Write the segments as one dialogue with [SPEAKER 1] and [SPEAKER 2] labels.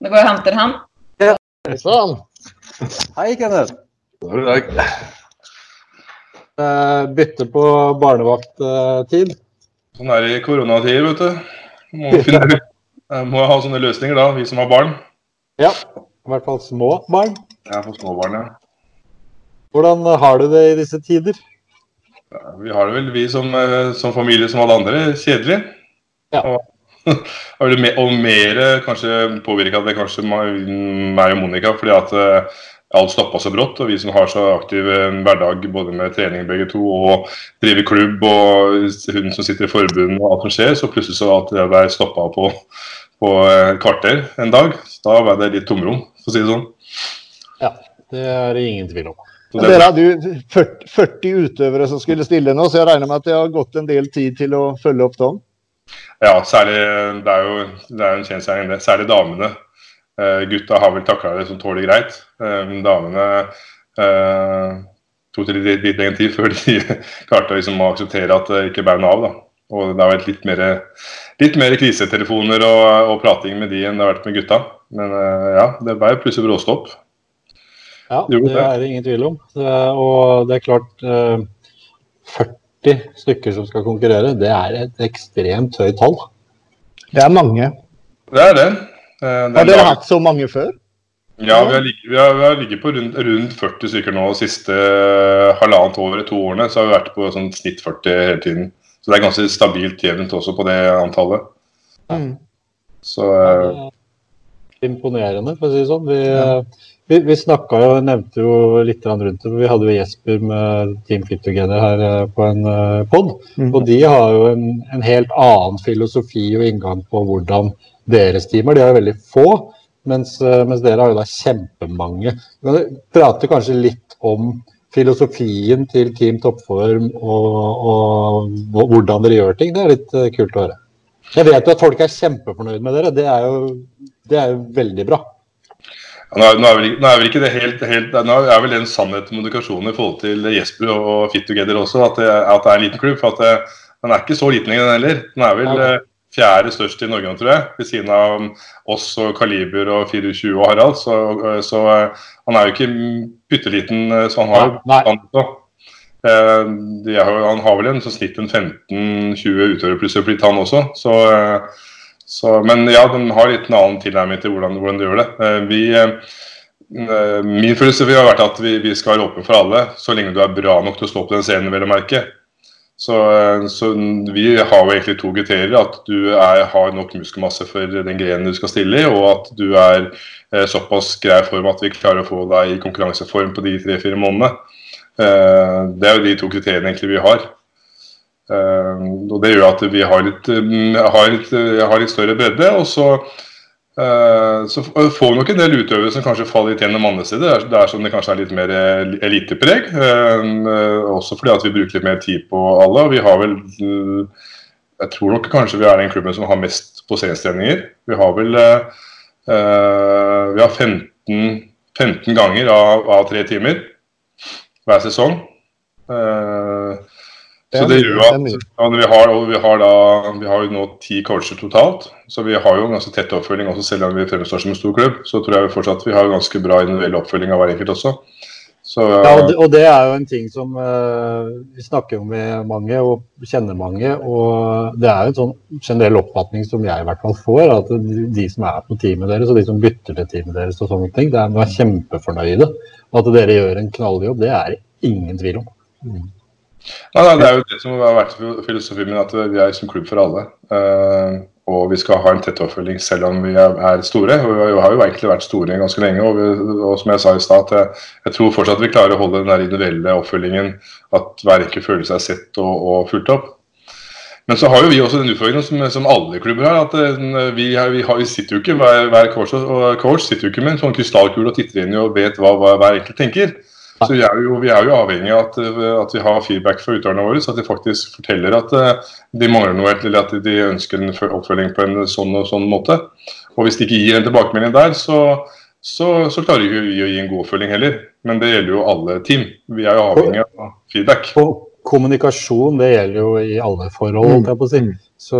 [SPEAKER 1] Da går jeg og henter han. Ja.
[SPEAKER 2] Sånn. Hei, Kenneth. Eh, bytte på barnevakttid.
[SPEAKER 3] Sånn er det i koronatider, vet du. Må, finne, må ha sånne løsninger, da, vi som har barn.
[SPEAKER 2] Ja. I hvert fall små barn.
[SPEAKER 3] Ja, for små barn, ja.
[SPEAKER 2] Hvordan har du det i disse tider?
[SPEAKER 3] Ja, Vi har det vel, vi som, eh, som familie som alle andre, kjedelig.
[SPEAKER 2] Ja.
[SPEAKER 3] Og, og, og mer eh, kanskje påvirka det kanskje meg og Monica, fordi at eh, alt stoppa så brått. Og vi som har så aktiv eh, hverdag både med trening begge to og driver klubb og hun som sitter i forbund og alt som skjer, så plutselig så at det ble stoppa på, på eh, et kvarter en dag. Da ble det litt tomrom, for å si det sånn.
[SPEAKER 2] Ja, det er det ingen tvil om.
[SPEAKER 3] Så
[SPEAKER 4] Dere hadde jo 40, 40 utøvere som skulle stille nå, så jeg regner med at det har gått en del tid til å følge opp dem.
[SPEAKER 3] Ja, særlig Det er jo det er en kjensgjerning, det. Særlig damene. Uh, gutta har vel takla det som tåler greit. Men damene uh, tok det litt, litt lengre tid før de klarte liksom, å akseptere at det ikke bærer av. da. Og det har vært litt mer, litt mer krisetelefoner og, og prating med de enn det har vært med gutta. Men ja, det ble plutselig bråstopp.
[SPEAKER 2] Ja, det er det ingen tvil om. Og det er klart eh, 40 stykker som skal konkurrere, det er et ekstremt høyt tall.
[SPEAKER 4] Det er mange.
[SPEAKER 3] Det er det. Eh, den
[SPEAKER 4] Har dere hatt så mange før?
[SPEAKER 3] Ja, vi har, ligget, vi har, vi har ligget på rundt, rundt 40 stykker nå de siste eh, halvannet året, to årene. Så har vi vært på sånn snitt 40 hele tiden. Så det er ganske stabilt jevnt også på det antallet.
[SPEAKER 4] Mm.
[SPEAKER 3] Så uh...
[SPEAKER 2] Imponerende, for å si det sånn. Vi, vi, vi snakka jo, nevnte jo litt rundt det. Vi hadde jo Jesper med Team Fit Together her eh, på en uh, pod.
[SPEAKER 4] Mm.
[SPEAKER 2] Og de har jo en, en helt annen filosofi og inngang på hvordan deres team er. De har jo veldig få, mens, eh, mens dere har jo da kjempemange. Vi prater prate kanskje litt om filosofien til Team Toppform og, og, og hvordan dere gjør ting. Det er litt eh, kult å høre. Jeg vet jo at folk er kjempefornøyd med dere. Det er jo, det er jo veldig bra.
[SPEAKER 3] Nå, er, nå, er vel, nå er vel ikke det helt, helt Nå er vel det en sannhet med kommunikasjon i forhold til Jesper og Fit Together også, at det, at det er en liten klubb. for at det, Den er ikke så liten lenger, den heller. Den er vel eh, fjerde størst i Norge, tror jeg. Ved siden av oss og Kaliber og 24 og Harald. Så, så eh, han er jo ikke pytteliten, eh, så han har jo
[SPEAKER 2] Nei.
[SPEAKER 3] Eh, er, han har vel en sånn snitt en 15-20 utøvere plutselig blitt han også. Så, eh, så, men ja, de har litt en annen tilnærming til hvordan, hvordan de gjør det. Eh, Vi, eh, eh, min filosofi har vært at vi, vi skal være åpne for alle, så lenge du er bra nok til å stå på den scenen, vel å merke. Så, så vi har jo egentlig to kriterier. At du er, har nok muskelmasse for den grenen du skal stille i, og at du er eh, såpass grei form at vi klarer å få deg i konkurranseform på de tre-fire månedene. Det er jo de to kriteriene egentlig vi har. Eh, og Det gjør at vi har litt, mm, har litt, eh, har litt større bredde. og så eh, så får vi nok en del utøvere som kanskje faller litt gjennom andre steder. Det er, sånn det kanskje er litt mer elitepreg. også fordi at vi bruker litt mer tid på alle. Vi har vel Jeg tror nok kanskje vi er den klubben som har mest poseringstreninger. Vi har vel Vi har 15, 15 ganger av, av tre timer hver sesong.
[SPEAKER 4] Uh,
[SPEAKER 3] så det gjør at vi, har, og vi, har da, vi har jo nå ti coacher totalt, så vi har jo en ganske tett oppfølging også, selv om vi fremstår som en stor klubb. Så tror jeg vi fortsatt vi har ganske bra individuell oppfølging av hver enkelt også. Så,
[SPEAKER 2] Ja, og det, og det er jo en ting som uh, Vi snakker jo med mange og kjenner mange. Og det er jo en sånn generell oppfatning som jeg i hvert fall får, at de, de som er på teamet deres og de som bytter til teamet deres og sånne ting, det er, er kjempefornøyde. Og at dere gjør en knalljobb, det er det ingen tvil om.
[SPEAKER 3] Nei, nei, det er jo det som har vært filosofien min, at vi er som klubb for alle. Eh, og vi skal ha en tett oppfølging selv om vi er, store. Og vi har jo egentlig vært store ganske lenge. Og, vi, og som jeg sa i stad, jeg, jeg tror fortsatt vi klarer å holde den der individuelle oppfølgingen. At hver enkelt føler seg sett og, og fulgt opp. Men så har jo vi også den utfordringen som, som alle klubber har. at eh, vi, vi, har, vi sitter jo ikke, hver, hver coach, og coach sitter jo ikke med en sånn krystallkule og titter inn og vet hva, hva hver enkelt tenker. Så vi er jo, vi er jo avhengig av at, at vi har feedback fra utøverne våre, så at de faktisk forteller at eh, de mangler noe, eller at de ønsker en oppfølging på en sånn og sånn måte. Og hvis de ikke gir en tilbakemelding der, så, så, så klarer ikke å gi en god oppfølging heller. Men det gjelder jo alle team. Vi er jo avhengig av feedback.
[SPEAKER 2] Og kommunikasjon det gjelder jo i alle forhold, Mm. på å si. Så,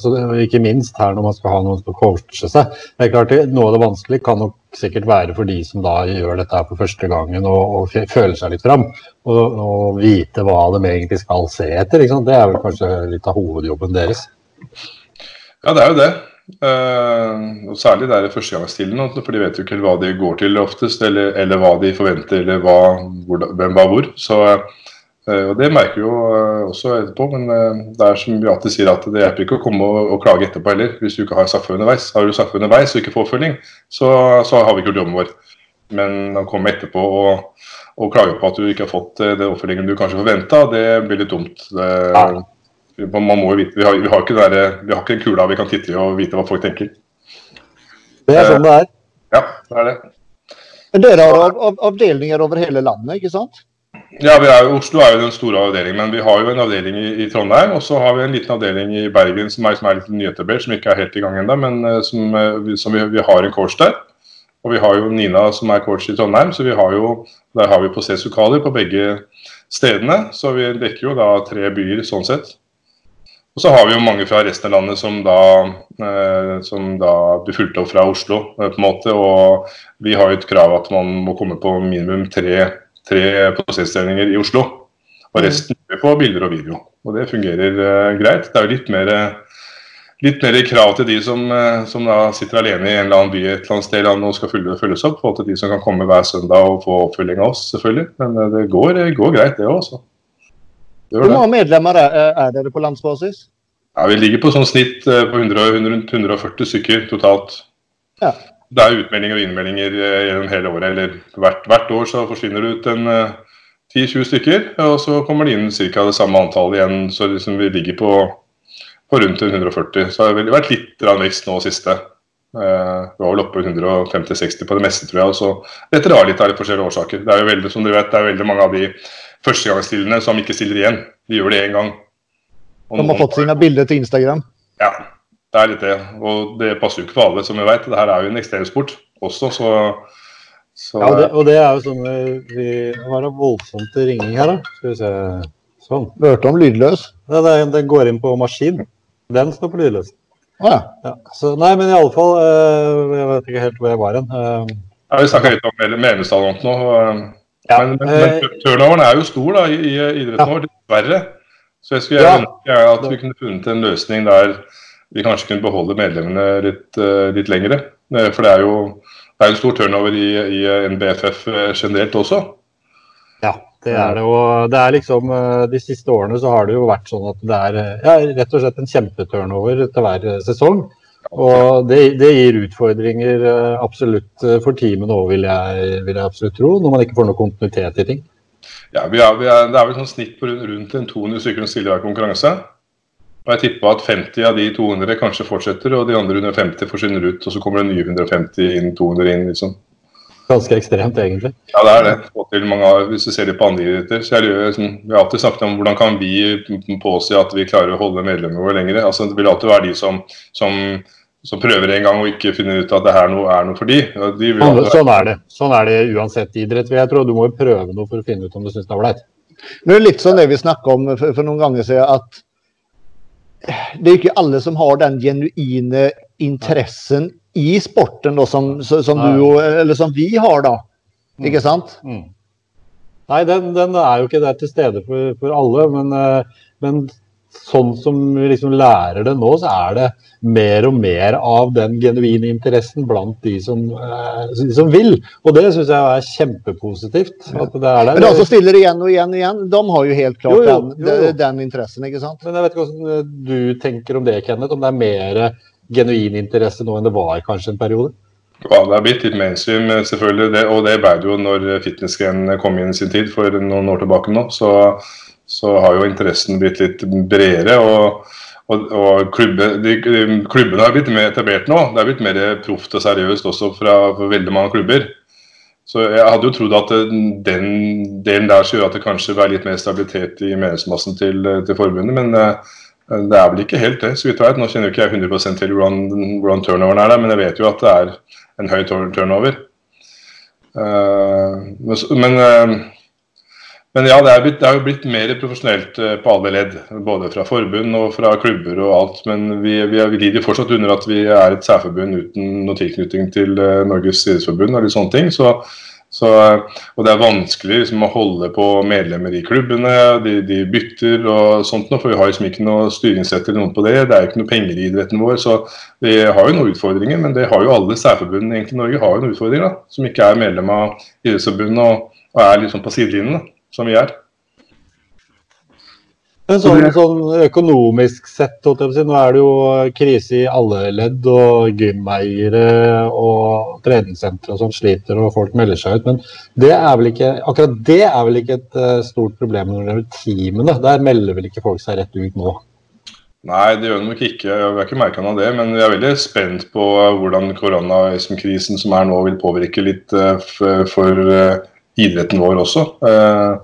[SPEAKER 2] så ikke minst her når man skal ha noen som coache seg. Det er klart Noe av det vanskelige kan nok sikkert være for de som da gjør dette her for første gangen og, og føler seg litt fram. Og, og, vite hva de egentlig skal se etter. Det er vel kanskje litt av hovedjobben deres.
[SPEAKER 3] Ja, det er jo det. Uh, og Særlig det er førstegangsstillende, for de vet jo ikke hva de går til oftest, eller, eller hva de forventer, eller hva, hvor, hvem var hvor. Så uh, og Det merker vi jo uh, også etterpå, men det er som vi alltid sier at det hjelper ikke å komme og, og klage etterpå heller, hvis du ikke har straffe underveis. Har du straffe underveis og ikke får oppfølging, så, så, har vi ikke gjort jobben vår. Men å komme etterpå og, og, klage på at du ikke har fått den oppfølgingen du kanskje forventa, det blir litt dumt. Det, ja man må jo vite, vi har, vi har, ikke, der, vi har ikke en kula vi kan titte i og vite hva folk tenker.
[SPEAKER 2] Det er sånn det er.
[SPEAKER 3] Ja, det er det.
[SPEAKER 4] Men dere har av, av, avdelinger over hele landet, ikke sant?
[SPEAKER 3] Ja, er, Oslo er jo den store avdelingen, men vi har jo en avdeling i, i Trondheim. Og så har vi en liten avdeling i Bergen som er, som er litt nyetablert, som ikke er helt i gang ennå. Men uh, som, uh, som vi, vi, har en coach der. Og vi har jo Nina som er coach i Trondheim, så vi har jo, der har vi prosessukaler på begge stedene. Så vi dekker jo da tre byer sånn sett. Og så har vi jo mange fra resten av landet som da, eh, som da blir fulgt opp fra Oslo. Eh, på en måte, Og vi har jo et krav at man må komme på minimum tre, tre prosessdelninger i Oslo. Og resten resten er på bilder og video. Og det fungerer uh, greit. Det er jo litt mer, litt mer krav til de som, eh, som sitter alene i en eller annen by et eller annet sted og skal følges opp. Og til de som kan komme hver søndag og få oppfølging av oss, selvfølgelig. Men eh, det går, det går greit, det òg.
[SPEAKER 4] Hvor mange medlemmer er, er dere på landsbasis?
[SPEAKER 3] Ja, Vi ligger på sånn snitt eh, på 100, 100, 140 stykker totalt. Ja. Det er utmeldinger og innmeldinger eh, gjennom hele året. eller hvert, hvert, år så forsvinner det ut en 10-20 eh, stykker, og så kommer det inn ca. det samme antallet igjen. Så liksom vi ligger på, på rundt 140. Så det har vært litt vekst nå siste. Det var vel oppe på 150-60 på det meste, tror jeg. og så Dette drar litt av litt forskjellige årsaker. Det er jo veldig, som dere vet, det er veldig mange av de førstegangsstillende som ikke stiller igjen. De gjør det én gang.
[SPEAKER 4] Og De har fått sine bilder til Instagram?
[SPEAKER 3] Ja, det er litt det. Og det passer jo ikke for alle, som vi vet. her er jo en ekstremsport også, så,
[SPEAKER 2] så Ja, det, og det er jo sånn Vi har en voldsomt ringing her, da. Skal vi se. Sånn.
[SPEAKER 4] Du hørte om lydløs?
[SPEAKER 2] Ja, den, den går inn på maskin. Den står på lydløs.
[SPEAKER 4] Ah, ja.
[SPEAKER 2] ja. Så, nei, men i alle fall øh, Jeg vet ikke helt hvor jeg var hen. Uh,
[SPEAKER 3] ja, vi snakka litt om medlemstallene nå. Uh, ja, men, men, men turnoveren er jo stor da, i, i idretten vår, dessverre. Så jeg skulle gjerne ønske at vi kunne funnet en løsning der vi kanskje kunne beholde medlemmene litt, uh, litt lengre. Eh, for det er jo det er en stor turnover i, i NBFF eh, generelt også.
[SPEAKER 2] Ja, det er det. Og det er liksom de siste årene så har det jo vært sånn at det er ja, rett og slett en kjempeturnover til hver sesong. Og det, det, gir utfordringer absolutt for teamet nå, vil jeg, vil jeg absolutt tro. Når man ikke får noe kontinuitet i ting.
[SPEAKER 3] Ja, vi er, vi er, Det er vel sånn snitt på rundt en 200 stykker som stiller hver konkurranse. Og jeg tipper at 50 av de 200 kanskje fortsetter, og de andre 150 forsvinner ut. Og så kommer det nye 150 inn, 200 inn, liksom.
[SPEAKER 2] Ganske ekstremt, egentlig.
[SPEAKER 3] Ja, det er det. Og til mange, hvis du ser det på andre idretter. Så er det jo, liksom, vi har alltid snakket om hvordan kan vi påse at vi klarer å holde medlemmene våre lenger. Altså, det vil alltid være de som, som som prøver en gang og ikke finner ut at det her noe er noe for de. de
[SPEAKER 2] sånn, sånn, er det. Sånn er det uansett idrett. Jeg tror du må prøve noe for å finne ut om du syns det er ålreit.
[SPEAKER 4] Det er litt sånn det vi snakka om for, for, noen ganger siden, at det er ikke alle som har den genuine interessen i sporten da, som, som, du, eller som vi har, da. Mm. Ikke sant? Mm.
[SPEAKER 2] Nei, den, den, er jo ikke der til stede for, for alle, men, eh, men sånn som vi liksom lærer det nå, så er det mer og mer av den genuine interessen blant de som, eh, de som vil. Og det syns jeg er kjempepositivt. at det er
[SPEAKER 4] der. Men de som stiller igjen og igjen og igjen, de har jo helt klart jo, jo, jo, den, den, interessen, ikke sant?
[SPEAKER 2] Men jeg vet ikke hvordan du tenker om det, Kenneth. Om det er mer genuin interesse nå enn det var kanskje en periode?
[SPEAKER 3] Ja, Det har blitt litt mainstream, selvfølgelig. Det, og det ble det jo når fitnessgrenene kom inn i sin tid for noen år tilbake nå. Så så har jo interessen blitt litt bredere. og, og, og klubbe, de, Klubbene har blitt mer etablert nå. Det er blitt mer proft og seriøst også fra veldig mange klubber. Så jeg hadde jo trodd at den delen der skulle gjøre at det kanskje var litt mer stabilitet i medlemsmassen til, til forbundet, men uh, det er vel ikke helt det, så vidt jeg vet. Nå kjenner jo ikke jeg 100% til hvordan, hvordan, turnoveren er der, men jeg vet jo at det er en høy turnover. Uh, men uh, men ja, det er, blitt, det er, jo blitt mer profesjonelt eh, på alle ledd. Både fra forbund og fra klubber og alt. Men vi, vi, vi lider fortsatt under at vi er et særforbund uten noen tilknytning til uh, Norges idrettsforbund litt sånne ting. Så, så, og det er vanskelig liksom, å holde på medlemmer i klubbene. De, de bytter og sånt, for vi har liksom ikke noe styringsrett eller noe på det. Det er jo ikke noe penger i idretten vår. Så vi har jo noen utfordringer, men det har jo alle særforbundene egentlig i Norge. har jo noen utfordringer da, Som ikke er medlem av idrettsforbundet og, og er liksom på sidelinjen som vi er.
[SPEAKER 2] Men sånn, sånn økonomisk sett, nå er det jo krise i alle ledd. og Gymeiere og treningssentre og sånn sliter, og folk melder seg ut. Men det ikke, akkurat det er vel ikke et uh, stort problem når det gjelder teamene? Der melder vel ikke folk seg rett ut nå?
[SPEAKER 3] Nei, det gjør de nok ikke. Jeg har ikke merka noe av det. Men jeg er veldig spent på hvordan koronakrisen som er nå, vil påvirke litt uh, for, for idretten vår også. Eh,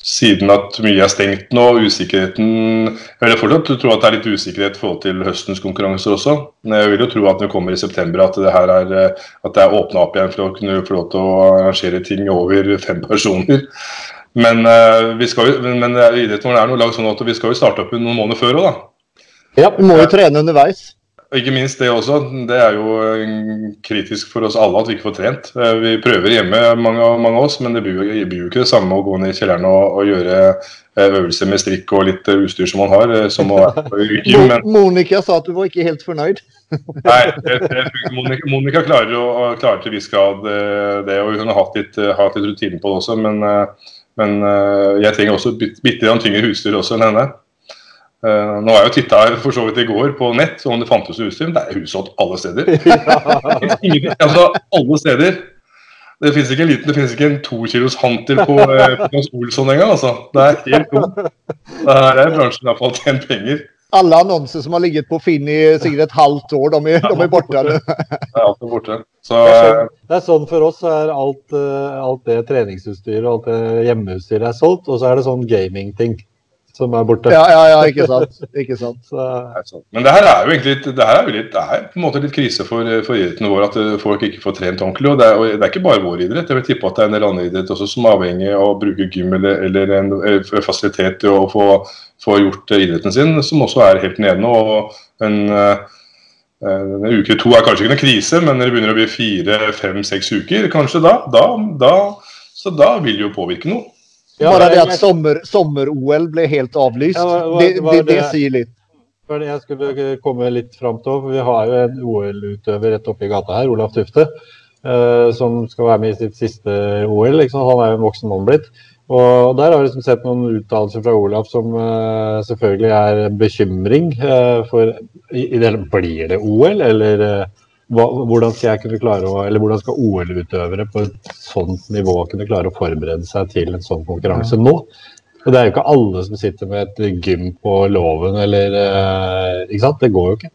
[SPEAKER 3] siden at mye er stengt nå, usikkerheten Jeg vil fortsatt tro at det er litt usikkerhet i forhold til høstens konkurranser også. Men Jeg vil jo tro at når det kommer i september at det, her er, eh, at det er åpna opp igjen for å kunne få lov til å arrangere ting over fem personer. Men, uh, vi skal jo, men idretten vår er noe lag sånn at vi skal jo starte opp noen måneder før òg, da.
[SPEAKER 4] Ja, vi må jo trene underveis.
[SPEAKER 3] Og ikke minst det også. Det er jo kritisk for oss alle at vi ikke får trent. Eh, vi prøver hjemme, mange, mange av oss, men det blir, jo, blir jo ikke det samme å gå ned i kjelleren og, og, gjøre eh, øvelser med strikk og litt eh, utstyr som man har. Som å
[SPEAKER 4] gym, men... Monica sa at du var ikke helt fornøyd.
[SPEAKER 3] Nei, Monica, Monica klarer, å, klarer til viss grad det, og hun har hatt litt, hatt litt rutine på det også. Men, men jeg trenger også bitte litt tyngre utstyr også enn henne. Uh, nå har jeg jo titta for så vidt i går på nett om det fantes utstyr. Det er husholdt alle steder. Ja. altså, alle steder. Det finnes ikke en liten, det finnes ikke en to kilos på på uh, Olsson engang. Altså. Det er helt tomt. Her er bransjen iallfall tjent penger.
[SPEAKER 4] Alle annonser som har ligget på Finn i sikkert et halvt år, de er, de er borte.
[SPEAKER 3] det er alltid borte. Så,
[SPEAKER 2] det, er sånn, det, er sånn, for oss er alt, alt det treningsutstyret og alt det hjemmeutstyret er solgt, og så er det sånn gamingting som er borte.
[SPEAKER 4] Ja, ja, ja ikke sant. Ikke sant.
[SPEAKER 3] Så... Men det her er jo egentlig det her er jo litt, det er på en måte litt krise for, for idretten vår at eh, folk ikke får trent ordentlig. og det, er, og det er ikke bare vår idrett. Jeg vil tippe at det er en del andre idrett også som er avhengig av å bruke gym eller, eller en, en fasilitet til å få, få, gjort idretten sin, som også er helt nede nå. og en en uke to er kanskje ikke noen krise, men når det begynner å bli fire, fem, seks uker, kanskje da, da, da, så da vil det jo påvirke noe.
[SPEAKER 4] Ja, Bare det at sommer-OL sommer ble helt avlyst, ja, var, var, det, det, det, sier litt.
[SPEAKER 2] Jeg skulle komme litt fram til. for Vi har jo en OL-utøver rett oppi gata her, Olaf Tufte, uh, som skal være med i sitt siste OL. Liksom. Han er jo en voksen mann blitt. Og Der har vi liksom sett noen uttalelser fra Olaf som uh, selvfølgelig er bekymring uh, for i, i det, Blir det OL, eller hva, hvordan skal jeg kunne klare å, eller hvordan skal OL-utøvere på et sånt nivå kunne klare å forberede seg til en sånn konkurranse nå? Og Det er jo ikke alle som sitter med et gym på låven, eller eh, Ikke sant? Det går jo ikke.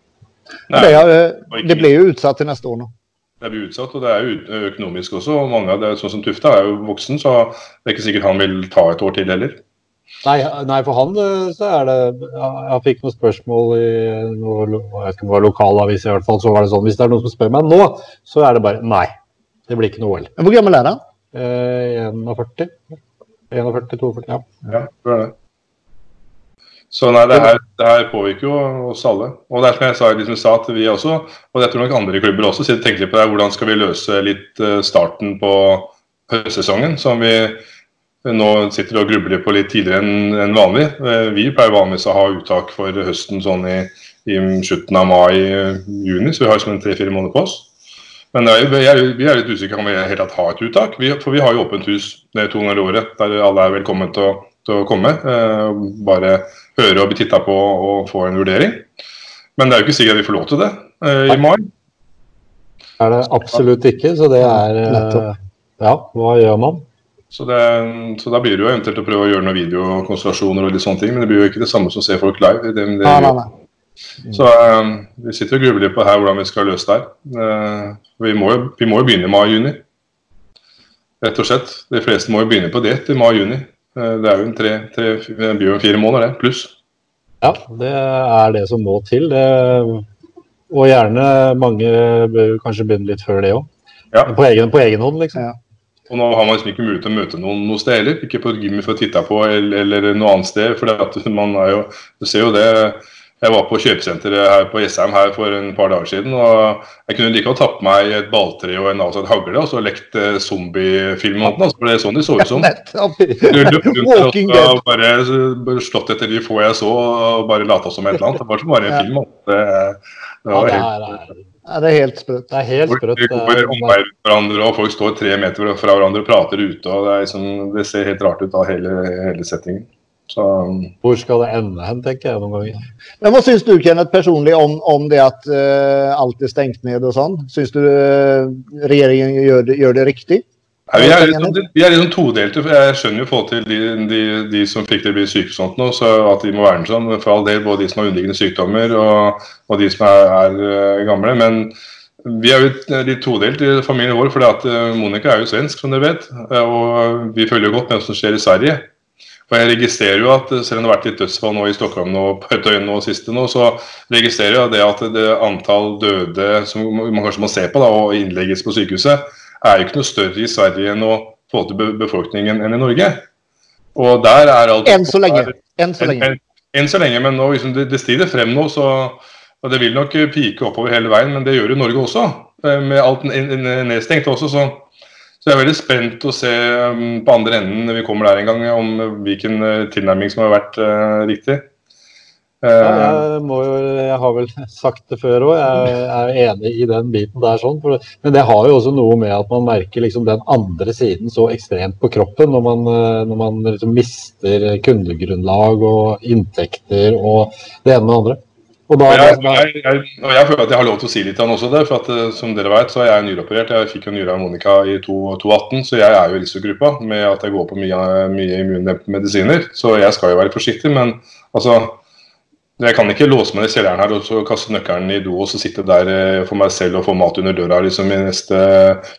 [SPEAKER 4] Nei, det, er, det blir jo utsatt til neste år nå.
[SPEAKER 3] Det blir utsatt, og det er jo økonomisk også. og mange av det, Sånn som Tufte er jo voksen, så det er ikke sikkert han vil ta et år til heller.
[SPEAKER 2] Nei, nei, for han eh, så er det Jeg fikk noen spørsmål i noe, jeg vet ikke om det var lokalavis, i hvert fall, så var det sånn Hvis det er noen som spør meg nå, så er det bare nei. Det blir ikke noe OL.
[SPEAKER 4] Hvor gammel er han?
[SPEAKER 2] Eh, 41. 41, 42, ja.
[SPEAKER 3] ja det det. Så nei, det her, det her, påvirker jo oss alle. Og det er som jeg sa, liksom, sa at vi også, og jeg tror nok andre klubber også, tenker litt på det, hvordan skal vi løse litt eh, starten på høstsesongen, som vi nå sitter og grubler på litt tidligere enn vanlig. Eh, vi pleier vanligvis å ha uttak for høsten sånn i, i slutten av mai-juni, så vi har sånn tre-fire måneder på oss. Men er, vi, er, vi, er, litt usikre på om vi helt tatt har et uttak. Vi, for vi har jo åpent hus to ganger i året der alle er velkommen til å, til å komme. Eh, bare høre og bli titta på og få en vurdering. Men det er jo ikke sikkert vi får lov til det eh, i mai.
[SPEAKER 2] Er det absolutt ikke, så det er eh, Ja, hva gjør man?
[SPEAKER 3] Så, det, så, da blir det jo eventuelt å prøve å gjøre noen videokonstellasjoner og litt sånne ting, men det blir jo ikke det samme som å se folk live. Det, det, nei, nei, nei. Så um, vi sitter og grubler på her hvordan vi skal løse det her. Uh, vi, må jo, vi må jo begynne i mai-juni. Rett og slett. De fleste må jo begynne på det til mai-juni. Uh, det er jo en tre, tre, blir jo fire måneder, det. Pluss.
[SPEAKER 2] Ja, det er det som må til. Det, og gjerne mange bør kanskje begynne litt før det òg. Ja. På, egen, på egen hånd, liksom. Ja.
[SPEAKER 3] Og nå har man liksom ikke mulighet til å møte noen noe sted heller. Ikke på et gym for å titte på eller, eller noe annet sted. For man er jo, du ser jo det. Jeg var på kjøpesenteret her på Jessheim her for en par dager siden. og Jeg kunne like godt tatt på meg et balltre og en avsatt hagle og så lekt eh, zombiefilm. Altså, for det er sånn de så ut som. Walking Dead. bare slått etter de få jeg så og bare lata som et eller annet. Det var som bare en film. Det,
[SPEAKER 2] det var helt...
[SPEAKER 4] Ja, det er helt sprøtt.
[SPEAKER 2] Det er helt sprøtt.
[SPEAKER 3] Folk går omvei hverandre, og folk står tre meter fra hverandre og prater ute. og Det, liksom, det ser helt rart ut av hele, hele settingen. Så,
[SPEAKER 2] Hvor skal det ende hen, tenker jeg noen ganger.
[SPEAKER 4] Men Hva syns du Kenneth, personlig om, om det at uh, alt er stengt ned og sånn? Syns du uh, regjeringen gjør det, gjør det riktig?
[SPEAKER 3] Ja, vi, er liksom, vi er liksom todelte. Jeg skjønner jo forhold til de, de, de som fikk det bli syke sånt nå, så at de må verne sånn. For all del, både de som har underliggende sykdommer og, og de som er, er, eh, gamle. Men vi er jo litt todelt i familien vår, for eh, Monica er jo svensk, som dere vet. Og vi følger jo godt med hva som skjer i Sverige. Og jeg registrerer jo at selv om det har vært litt dødsfall nå i Stockholm nå, på Høtøyen nå siste nå, så registrerer jeg det at det antall døde som man kanskje må se på da, og innlegges på sykehuset, er jo ikke noe større i Sverige enn å få til befolkningen enn i Norge. Og der er alt
[SPEAKER 4] Enn så lenge. Enn så lenge.
[SPEAKER 3] En, en, en så lenge, men nå, liksom, det, det stiger frem nå, så og Det vil nok pike oppover hele veien, men det gjør jo Norge også. Eh, med alt nedstengt også, så, så jeg er veldig spent å se um, på andre enden når vi kommer der en gang, om hvilken eh, tilnærming som har vært uh, riktig.
[SPEAKER 2] Ja, jeg, må jo, jeg har vel sagt det før òg, jeg er enig i den biten der. sånn, for, Men det har jo også noe med at man merker liksom den andre siden så ekstremt på kroppen. Når man, eh, når man liksom mister kundegrunnlag og inntekter og det ene med det andre.
[SPEAKER 3] Og, da, jeg, jeg, jeg, jeg, føler at jeg har lov til å si litt også der. for at eh, Som dere vet, så er jeg nyreoperert. Jeg fikk jo nyre av Monica i 2018, så jeg er jo i risikogruppa med at jeg går på mye, mye immundempende medisiner. Så jeg skal jo være forsiktig. Men altså jeg kan ikke låse meg i kjelleren her og så kaste nøkkelen i do og så sitte der eh, for meg selv og få mat under døra liksom i neste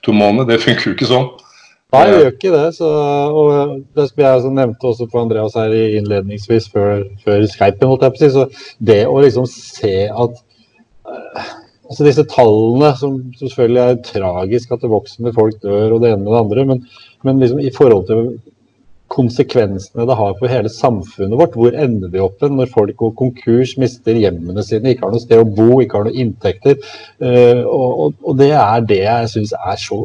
[SPEAKER 3] to måneder. Det funker jo ikke sånn.
[SPEAKER 2] Nei, det gjør ikke det. Så, og det som jeg nevnte også på Andreas her innledningsvis før, før Skypen, holdt jeg på å si, så det å liksom se at altså Disse tallene, som, som selvfølgelig er tragisk at det vokser med folk dør og det ene med det andre, men, men liksom i forhold til konsekvensene det har for hele samfunnet vårt. Hvor ender vi opp når folk går konkurs, mister hjemmene sine, ikke har noe sted å bo, ikke har noen inntekter. Og, og, det er det jeg syns er så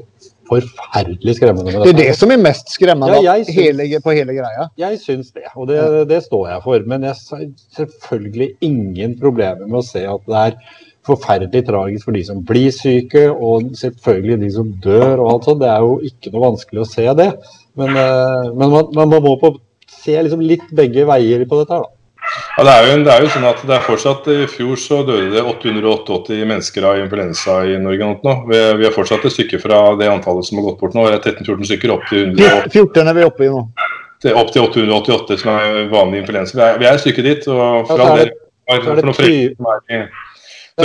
[SPEAKER 2] forferdelig skremmende.
[SPEAKER 4] det er det som er mest skremmende ja, syns, hele, på hele greia?
[SPEAKER 2] Jeg syns det, og det, det, står jeg for. Men jeg har selvfølgelig ingen problemer med å se at det er forferdelig tragisk for de som blir syke, og selvfølgelig de som dør og alt sånt. Det er jo ikke noe vanskelig å se det. Men, eh, men man, man, må på se liksom litt begge veier på dette her, da.
[SPEAKER 3] Ja, det er, jo, det er, jo, sånn at det er fortsatt I fjor så døde det 888 mennesker av influensa i Norge. nå. Vi, vi er fortsatt et stykke fra det antallet som har gått bort nå. Det er 13-14 stykker opp til
[SPEAKER 4] 100, 14 er vi oppe i nå.
[SPEAKER 3] Til, opp til 888 som er vanlig influensa. Vi er, vi er et stykke dit. og
[SPEAKER 2] fra ja, så er det, det, det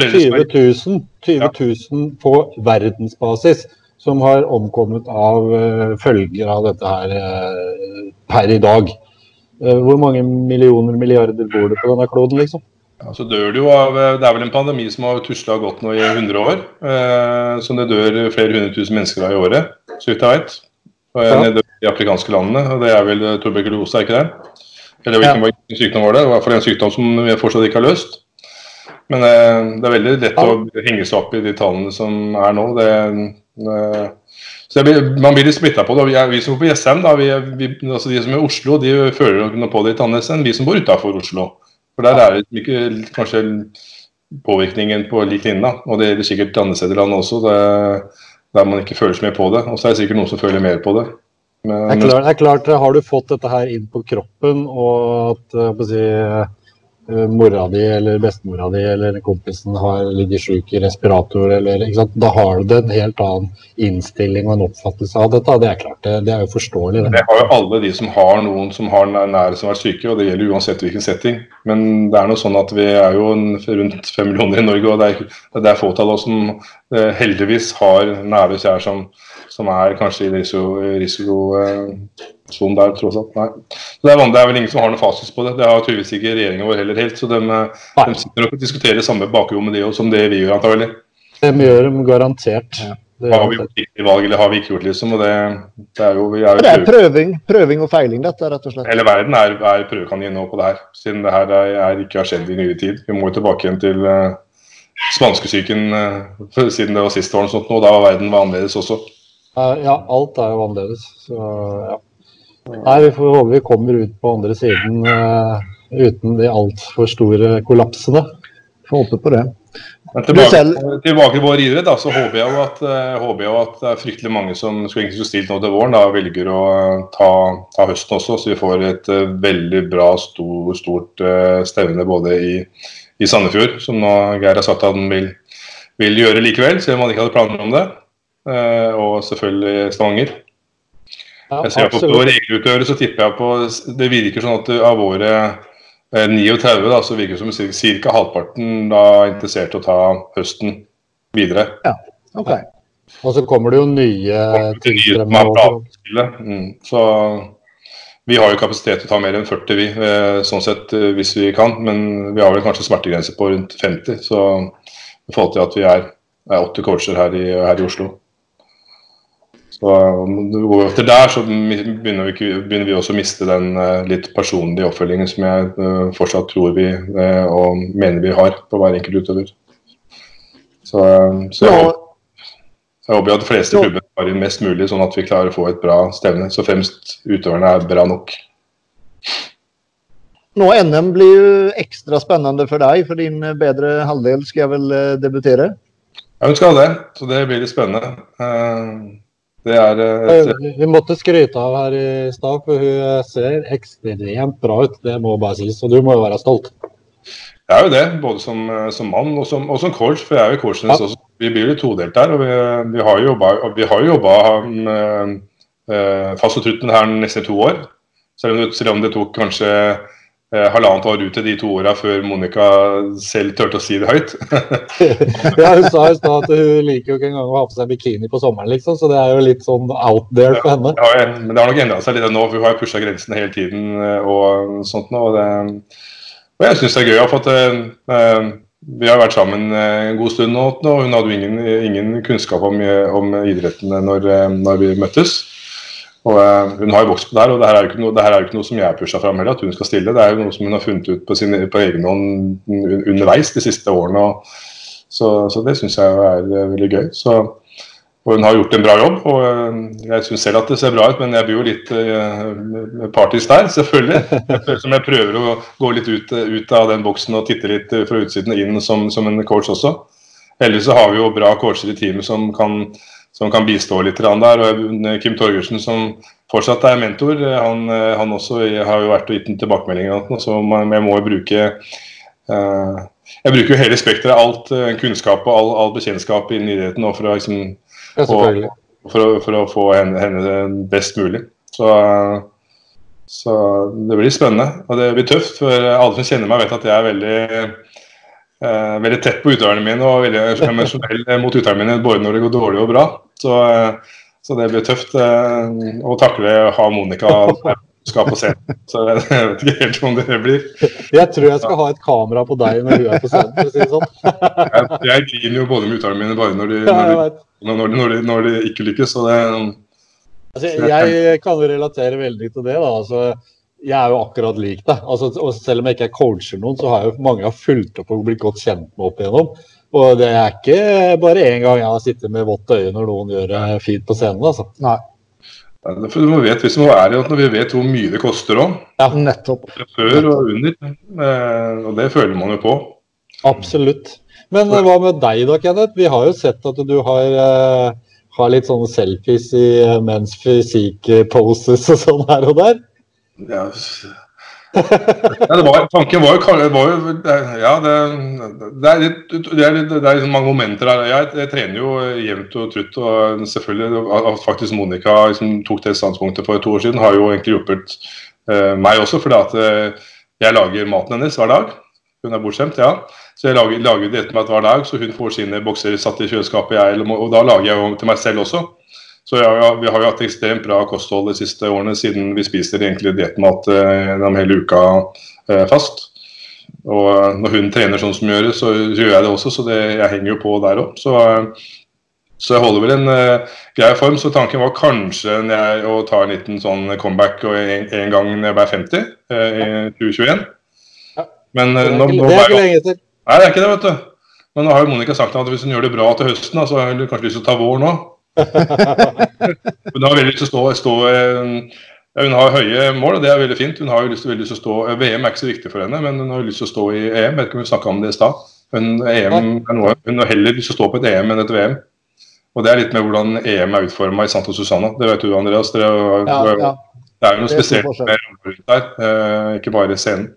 [SPEAKER 2] 20 000, 20 000 på verdensbasis som har omkommet av uh, følger av dette her uh, per i dag. Uh, hvor mange millioner, milliarder bor det på denne kloden, liksom?
[SPEAKER 3] Ja, så dør Det jo av, det er vel en pandemi som har tusla godt nå i 100 år. Eh, som det dør flere hundre tusen mennesker av i året, så vidt jeg vet. Ja. Nede i de afrikanske landene. og Det er vel tuberkulose, er ikke det? Eller hvilken ja. sykdom var det? I hvert fall en sykdom som vi fortsatt ikke har løst. Men eh, det er veldig lett å henge seg opp i de tallene som er nå. Det, Eh, så blir, Man blir litt splitta på det. Vi, som bor på Jessheim, altså de som er i Oslo, de føler noe på det litt annerledes enn vi som bor utafor Oslo. For Der er det ikke kanskje påvirkningen på lik linje. Og det gjelder sikkert andre steder i landet også, det, der man ikke føler så mye på det. Og så er det sikkert noen som føler mer på det.
[SPEAKER 2] Men, det, er klart, det er klart, Har du fått dette her inn på kroppen, og at si, Eh, mora di eller bestemora di eller kompisen har ligger syk i respirator, eller, da har du en helt annen innstilling og en oppfattelse av dette. Det er klart, det, det er jo forståelig.
[SPEAKER 3] Det. det har jo alle de som har noen som har nære som har vært syke, og det gjelder uansett hvilken setting. Men det er noe sånn at vi er jo rundt fem millioner i Norge, og det er, det er fåtall av oss som eh, heldigvis har nære kjære som, som er kanskje i risiko, risiko eh, der, tross alt. Det, er, det er vel ingen som har noen fasit på det. Det har tydeligvis ikke regjeringa vår heller helt. Så de, de sitter og diskuterer samme bakrommet de, som det vi gjør, antagelig.
[SPEAKER 2] De gjør dem garantert. Ja. Det
[SPEAKER 3] Har vi gjort riktig valg, eller har vi ikke gjort, liksom? Og det, det er jo, er jo
[SPEAKER 4] Det er prøving, prøving og feiling, dette, rett og slett.
[SPEAKER 3] Hele verden er, er prøvekanin nå på det her, siden det her er, ikke har skjedd i nyere tid. Vi må jo tilbake igjen til uh, spanskesyken uh, siden det var sist år, og sånt, nå, da var verden annerledes også.
[SPEAKER 2] Eh, Ja, alt er jo annerledes. Så ja. Nei, vi får håpe vi kommer ut på andre siden uh, uten de altfor store kollapsene.
[SPEAKER 4] Får håpe på det.
[SPEAKER 3] Men tilbake, tilbake til vår idrett, da, så håper jeg, jo at, eh, håper jeg jo at det er fryktelig mange som skulle egentlig skulle stilt nå til våren, da, velger å ta, ta høsten også, så vi får et uh, veldig bra, stor, stort uh, stevne både i, i Sandefjord, som nå Geir har sagt at han vil, vil gjøre likevel, selv om han ikke hadde planer om det, og selvfølgelig Stavanger.
[SPEAKER 2] Ja,
[SPEAKER 3] Jeg ser på, på regelutøvere så tipper jeg på Det virker sånn at av våre eh, 39 da, så virker det som ca. halvparten da er interessert i å ta høsten videre.
[SPEAKER 4] Ok.
[SPEAKER 2] Og så kommer det jo nye
[SPEAKER 3] planspillet. Mm. Så vi har jo kapasitet til å ta mer enn 40, vi, eh, sånn sett eh, hvis vi kan. Men vi har vel kanskje smertegrense på rundt 50, så i forhold til at vi er, er 80 coacher her i, her i Oslo. Så vi går etter der, så begynner vi, begynner vi også å miste den eh, litt personlige oppfølgingen som jeg eh, fortsatt tror vi eh, og mener vi har på hver enkelt utøver. Så, så jeg, håper, jeg håper at de fleste klubber tar inn mest mulig, sånn at vi klarer å få et bra stevne. Så fremst utøverne er bra nok.
[SPEAKER 4] nå NM blir jo ekstra spennende for deg, for din bedre halvdel skal jeg vel debutere.
[SPEAKER 3] Ja, hun skal det, så det blir litt spennende. Det er
[SPEAKER 2] uh, Vi måtte skryte av her i stad, for hun eh, ser ekstremt bra ut. Det må bare sies. Og du må jo være stolt.
[SPEAKER 3] Jeg er jo det, både som, eh, som mann og som, og som coach, for jeg er jo coachen
[SPEAKER 2] Ja.
[SPEAKER 3] også. Vi blir jo todelt der, og vi, vi har jo jobba, fast og trutt med det her nesten to år. Selv om, det, selv om det tok kanskje halvannet år ut til de to åra før Monica selv turte å si det høyt.
[SPEAKER 2] Ja, hun sa i stad at hun liker jo ikke engang å ha på seg bikini på sommeren, liksom. Så det er jo litt sånn out there for henne.
[SPEAKER 3] Ja, har, men det har nok endra seg litt nå, for hun har pusha grensene hele tiden. eh, og sånt nå, og, det, og jeg syns det er gøy. For at, eh, vi har vært sammen eh, en god stund nå, og hun hadde jo ingen, ingen kunnskap om, om idretten når, eh, når vi møttes. Og eh, Hun har jo vokst på det her, og det her er jo ikke noe, er jo ikke noe som jeg har pusha fram heller, at hun skal stille. Det er jo noe som hun har funnet ut på, sin, på egen hånd underveis de siste årene. Og, så, så det syns jeg er eh, veldig gøy. Så, og hun har gjort en bra jobb. og øh, Jeg syns selv at det ser bra ut, men jeg blir jo litt uh, partisk der, selvfølgelig. Jeg føler som jeg prøver å gå litt ut, ut av den boksen og titte litt eh, fra utsiden inn som, som en coach også. Heldigvis har vi jo bra coacher i teamet som kan, som kan bistå litt der. og eh, Kim Torgersen som fortsatt er mentor, eh, han, eh, han også har jo vært og gitt en tilbakemelding. Så jeg må jo bruke jeg bruker jo hele spekteret, alt kunnskap og all, all bekjentskap innen idretten for å liksom
[SPEAKER 2] Ja,
[SPEAKER 3] for for å få henne, henne best mulig. Så, så det blir spennende. Og det blir tøft, for alle som kjenner meg, vet at jeg er veldig, eh, veldig tett på utøverne mine og veldig emosjonell mot utøverne mine, både når det går dårlig og bra. Så, eh, så det blir tøft eh, å takle å ha Monica skal på scenen. Så jeg vet ikke helt om det blir.
[SPEAKER 2] Jeg tror jeg skal ha et kamera på deg når du er på scenen, for å si det sånn.
[SPEAKER 3] Jeg, jeg griner jo både med utøverne mine bare når de, når de, når de, når de, ikke lykkes. Så det,
[SPEAKER 2] Altså, jeg kan relatere veldig til det. da, altså jeg er jo akkurat lik deg. Altså, og selv om jeg ikke er coacher noen, så har jeg jo mange har fulgt opp og blitt godt kjent med opp igjennom. Og det er ikke bare én gang jeg har sittet med vått øye når noen gjør det fint på scenen. altså.
[SPEAKER 4] Nei,
[SPEAKER 3] for du må vet, hvis man er i at når vi vet hvor mye det koster òg,
[SPEAKER 4] nettopp.
[SPEAKER 3] før og under, eh, og det føler man jo på.
[SPEAKER 2] Absolutt. Men hva med deg da, Kenneth? Vi har jo sett at du har, eh, har litt sånne selfies i eh, men's fysikk-poses og sånn her og der.
[SPEAKER 3] Ja, ja, det var, tanken var jo, var jo Ja, det, det er litt det er, litt, det er liksom mange momenter her. Jeg, jeg trener jo jevnt og trutt, og selvfølgelig faktisk Monica liksom, tok det standpunktet for to år siden, har jo egentlig hjulpet eh, meg også, fordi at eh, jeg lager maten hennes hver dag. Hun er bortskjemt, ja. Så jeg lager, lager meg hver dag, så hun får sine bokser satt i kjøleskapet, jeg, og da lager jeg jo til meg selv også. Så ja, vi har jo hatt ekstremt bra kosthold de siste årene, siden vi spiser egentlig diettmat eh, gjennom hele uka eh, fast. Og eh, når hun trener sånn som hun gjør, så gjør jeg det også, så det, jeg henger jo på der òg. Så, Så jeg holder vel en uh, grei form. Så tanken var kanskje jeg, å ta en liten sånn comeback en, en gang når jeg ble 50 uh, i 2021. Men uh, nå, nå
[SPEAKER 2] Det er ikke lenge til.
[SPEAKER 3] Nei, det er ikke det, vet du. Men nå har jo Monica sagt at hvis hun gjør det bra til høsten, så har hun kanskje lyst til å ta vår nå. hun har veldig lyst til å stå, stå ja, Hun har høye mål, og det er veldig fint. Hun har jo lyst, lyst til å stå, VM er ikke så viktig for henne, men hun har lyst til å stå i EM. Jeg vet ikke om vi snakka om det i stad. Hun, EM noe, hun har heller lyst til å stå på et EM enn et VM. Og det er litt med hvordan EM er utforma i Santo Susanna. Det vet du, Andreas. Det er, ja, ja. Det er jo noe spesielt med rundt der, eh, ikke bare scenen.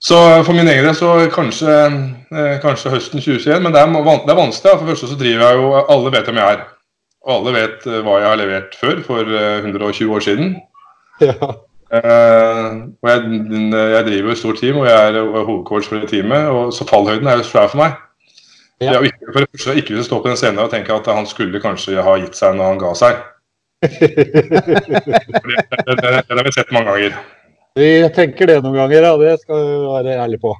[SPEAKER 3] Så for min egen del så kanskje, eh, kanskje høsten 2021, men det er, det er vanskelig. For det første så driver jeg jo Alle vet hvem jeg er. Og alle vet eh, hva jeg har levert før, for 120 eh, år siden. Ja. Uh, og jeg, jeg, driver et stort team, og jeg er hovedcoach for det teamet. og Så fallhøyden er jo svær for meg. Ja. Jeg ikke, for det første ikke vil stå på den scenen og tenke at han skulle kanskje ha gitt seg når han ga seg. Det har vi sett mange ganger.
[SPEAKER 2] Vi tenker det noen ganger, ja. Det skal vi være ærlige på.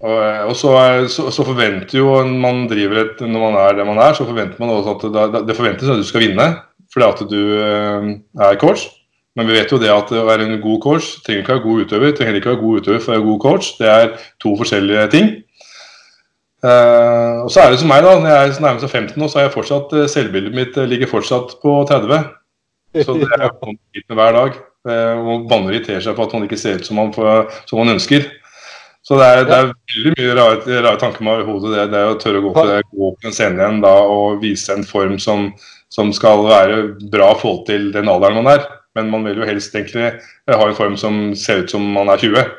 [SPEAKER 3] Og, og så, så, så, forventer jo man driver et, Når man er det man er, så forventer man også at det, det forventes at du skal vinne fordi at du eh, er coach. Men vi vet jo det at å være en god coach trenger ikke være god utøver. trenger ikke være god utøver for å være god coach. Det er to forskjellige ting. Uh, og så er det som meg, da. Når jeg er nærmest 15 nå, så er jeg fortsatt selvbildet mitt ligger fortsatt på 30. Så det er jo hver dag. Eh, og banner irriterer seg på at man ikke ser ut som man, som man ønsker. Så det er, det er, veldig mye rare, rare tanker med i hodet. Det, det er å tørre å gå på, det, gå på en scene igjen da, og vise en form som, som skal være bra å forhold til den alderen man er. Men man vil jo helst egentlig ha en form som ser ut som man er 20.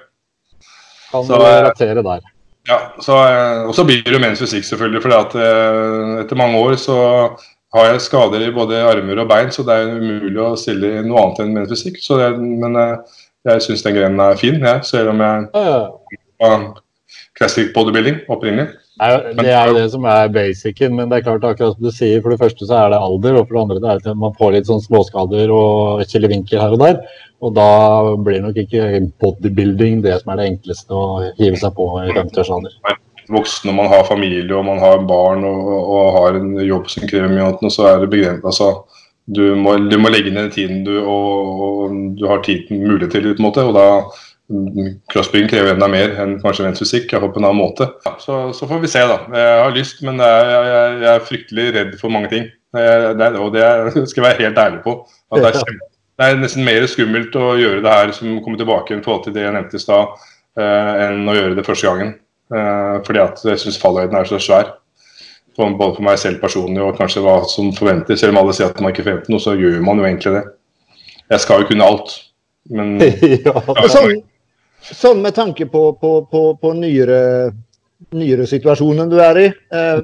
[SPEAKER 2] Kan du relatere der.
[SPEAKER 3] Ja, så, eh, og så blir det jo menns fysikk, selvfølgelig. For eh, etter mange år så har jeg skader i både armer og bein, så det er umulig å stille i noe annet enn menfysikk. Men eh, jeg syns den grenen er fin, jeg, selv om jeg ja, classic bodybuilding opprinnelig.
[SPEAKER 2] Det er jo det som er basicen, men det er klart akkurat som du sier. For det første så er det alder, og for det andre det er at man får litt sånn småskader og killevinker her og der. Og da blir nok ikke bodybuilding det som er det enkleste å hive seg på i 50-årsalder
[SPEAKER 3] voksen og man har familie og man har barn og, og har en jobb som krever mye annet, så er det begrenset. Altså, du, må, du må legge ned tiden du, og, og du har tiden mulighet til, på en måte, og da Crossbygging krever enda mer enn kanskje venstremusikk. Jeg håper på en annen måte. Ja, så, så, får vi se, da. Jeg har lyst, men jeg, jeg, jeg, er fryktelig redd for mange ting. Det, det, og det skal jeg være helt ærlig på. Det er, kjempe, det, er nesten mer skummelt å gjøre det her som kommer tilbake i forhold til det jeg nevnte i stad, eh, enn å gjøre det første gangen. Eh, fordi at jeg syns fallhøyden er så svær. Både for meg selv personlig og kanskje hva som forventes. Selv om alle sier at man ikke forventer noe, så gjør man jo egentlig det. Jeg skal jo kunne alt, men
[SPEAKER 4] ja. sånn, sånn, med tanke på, på, på, på nyere, nyere, situasjonen du er i. Eh,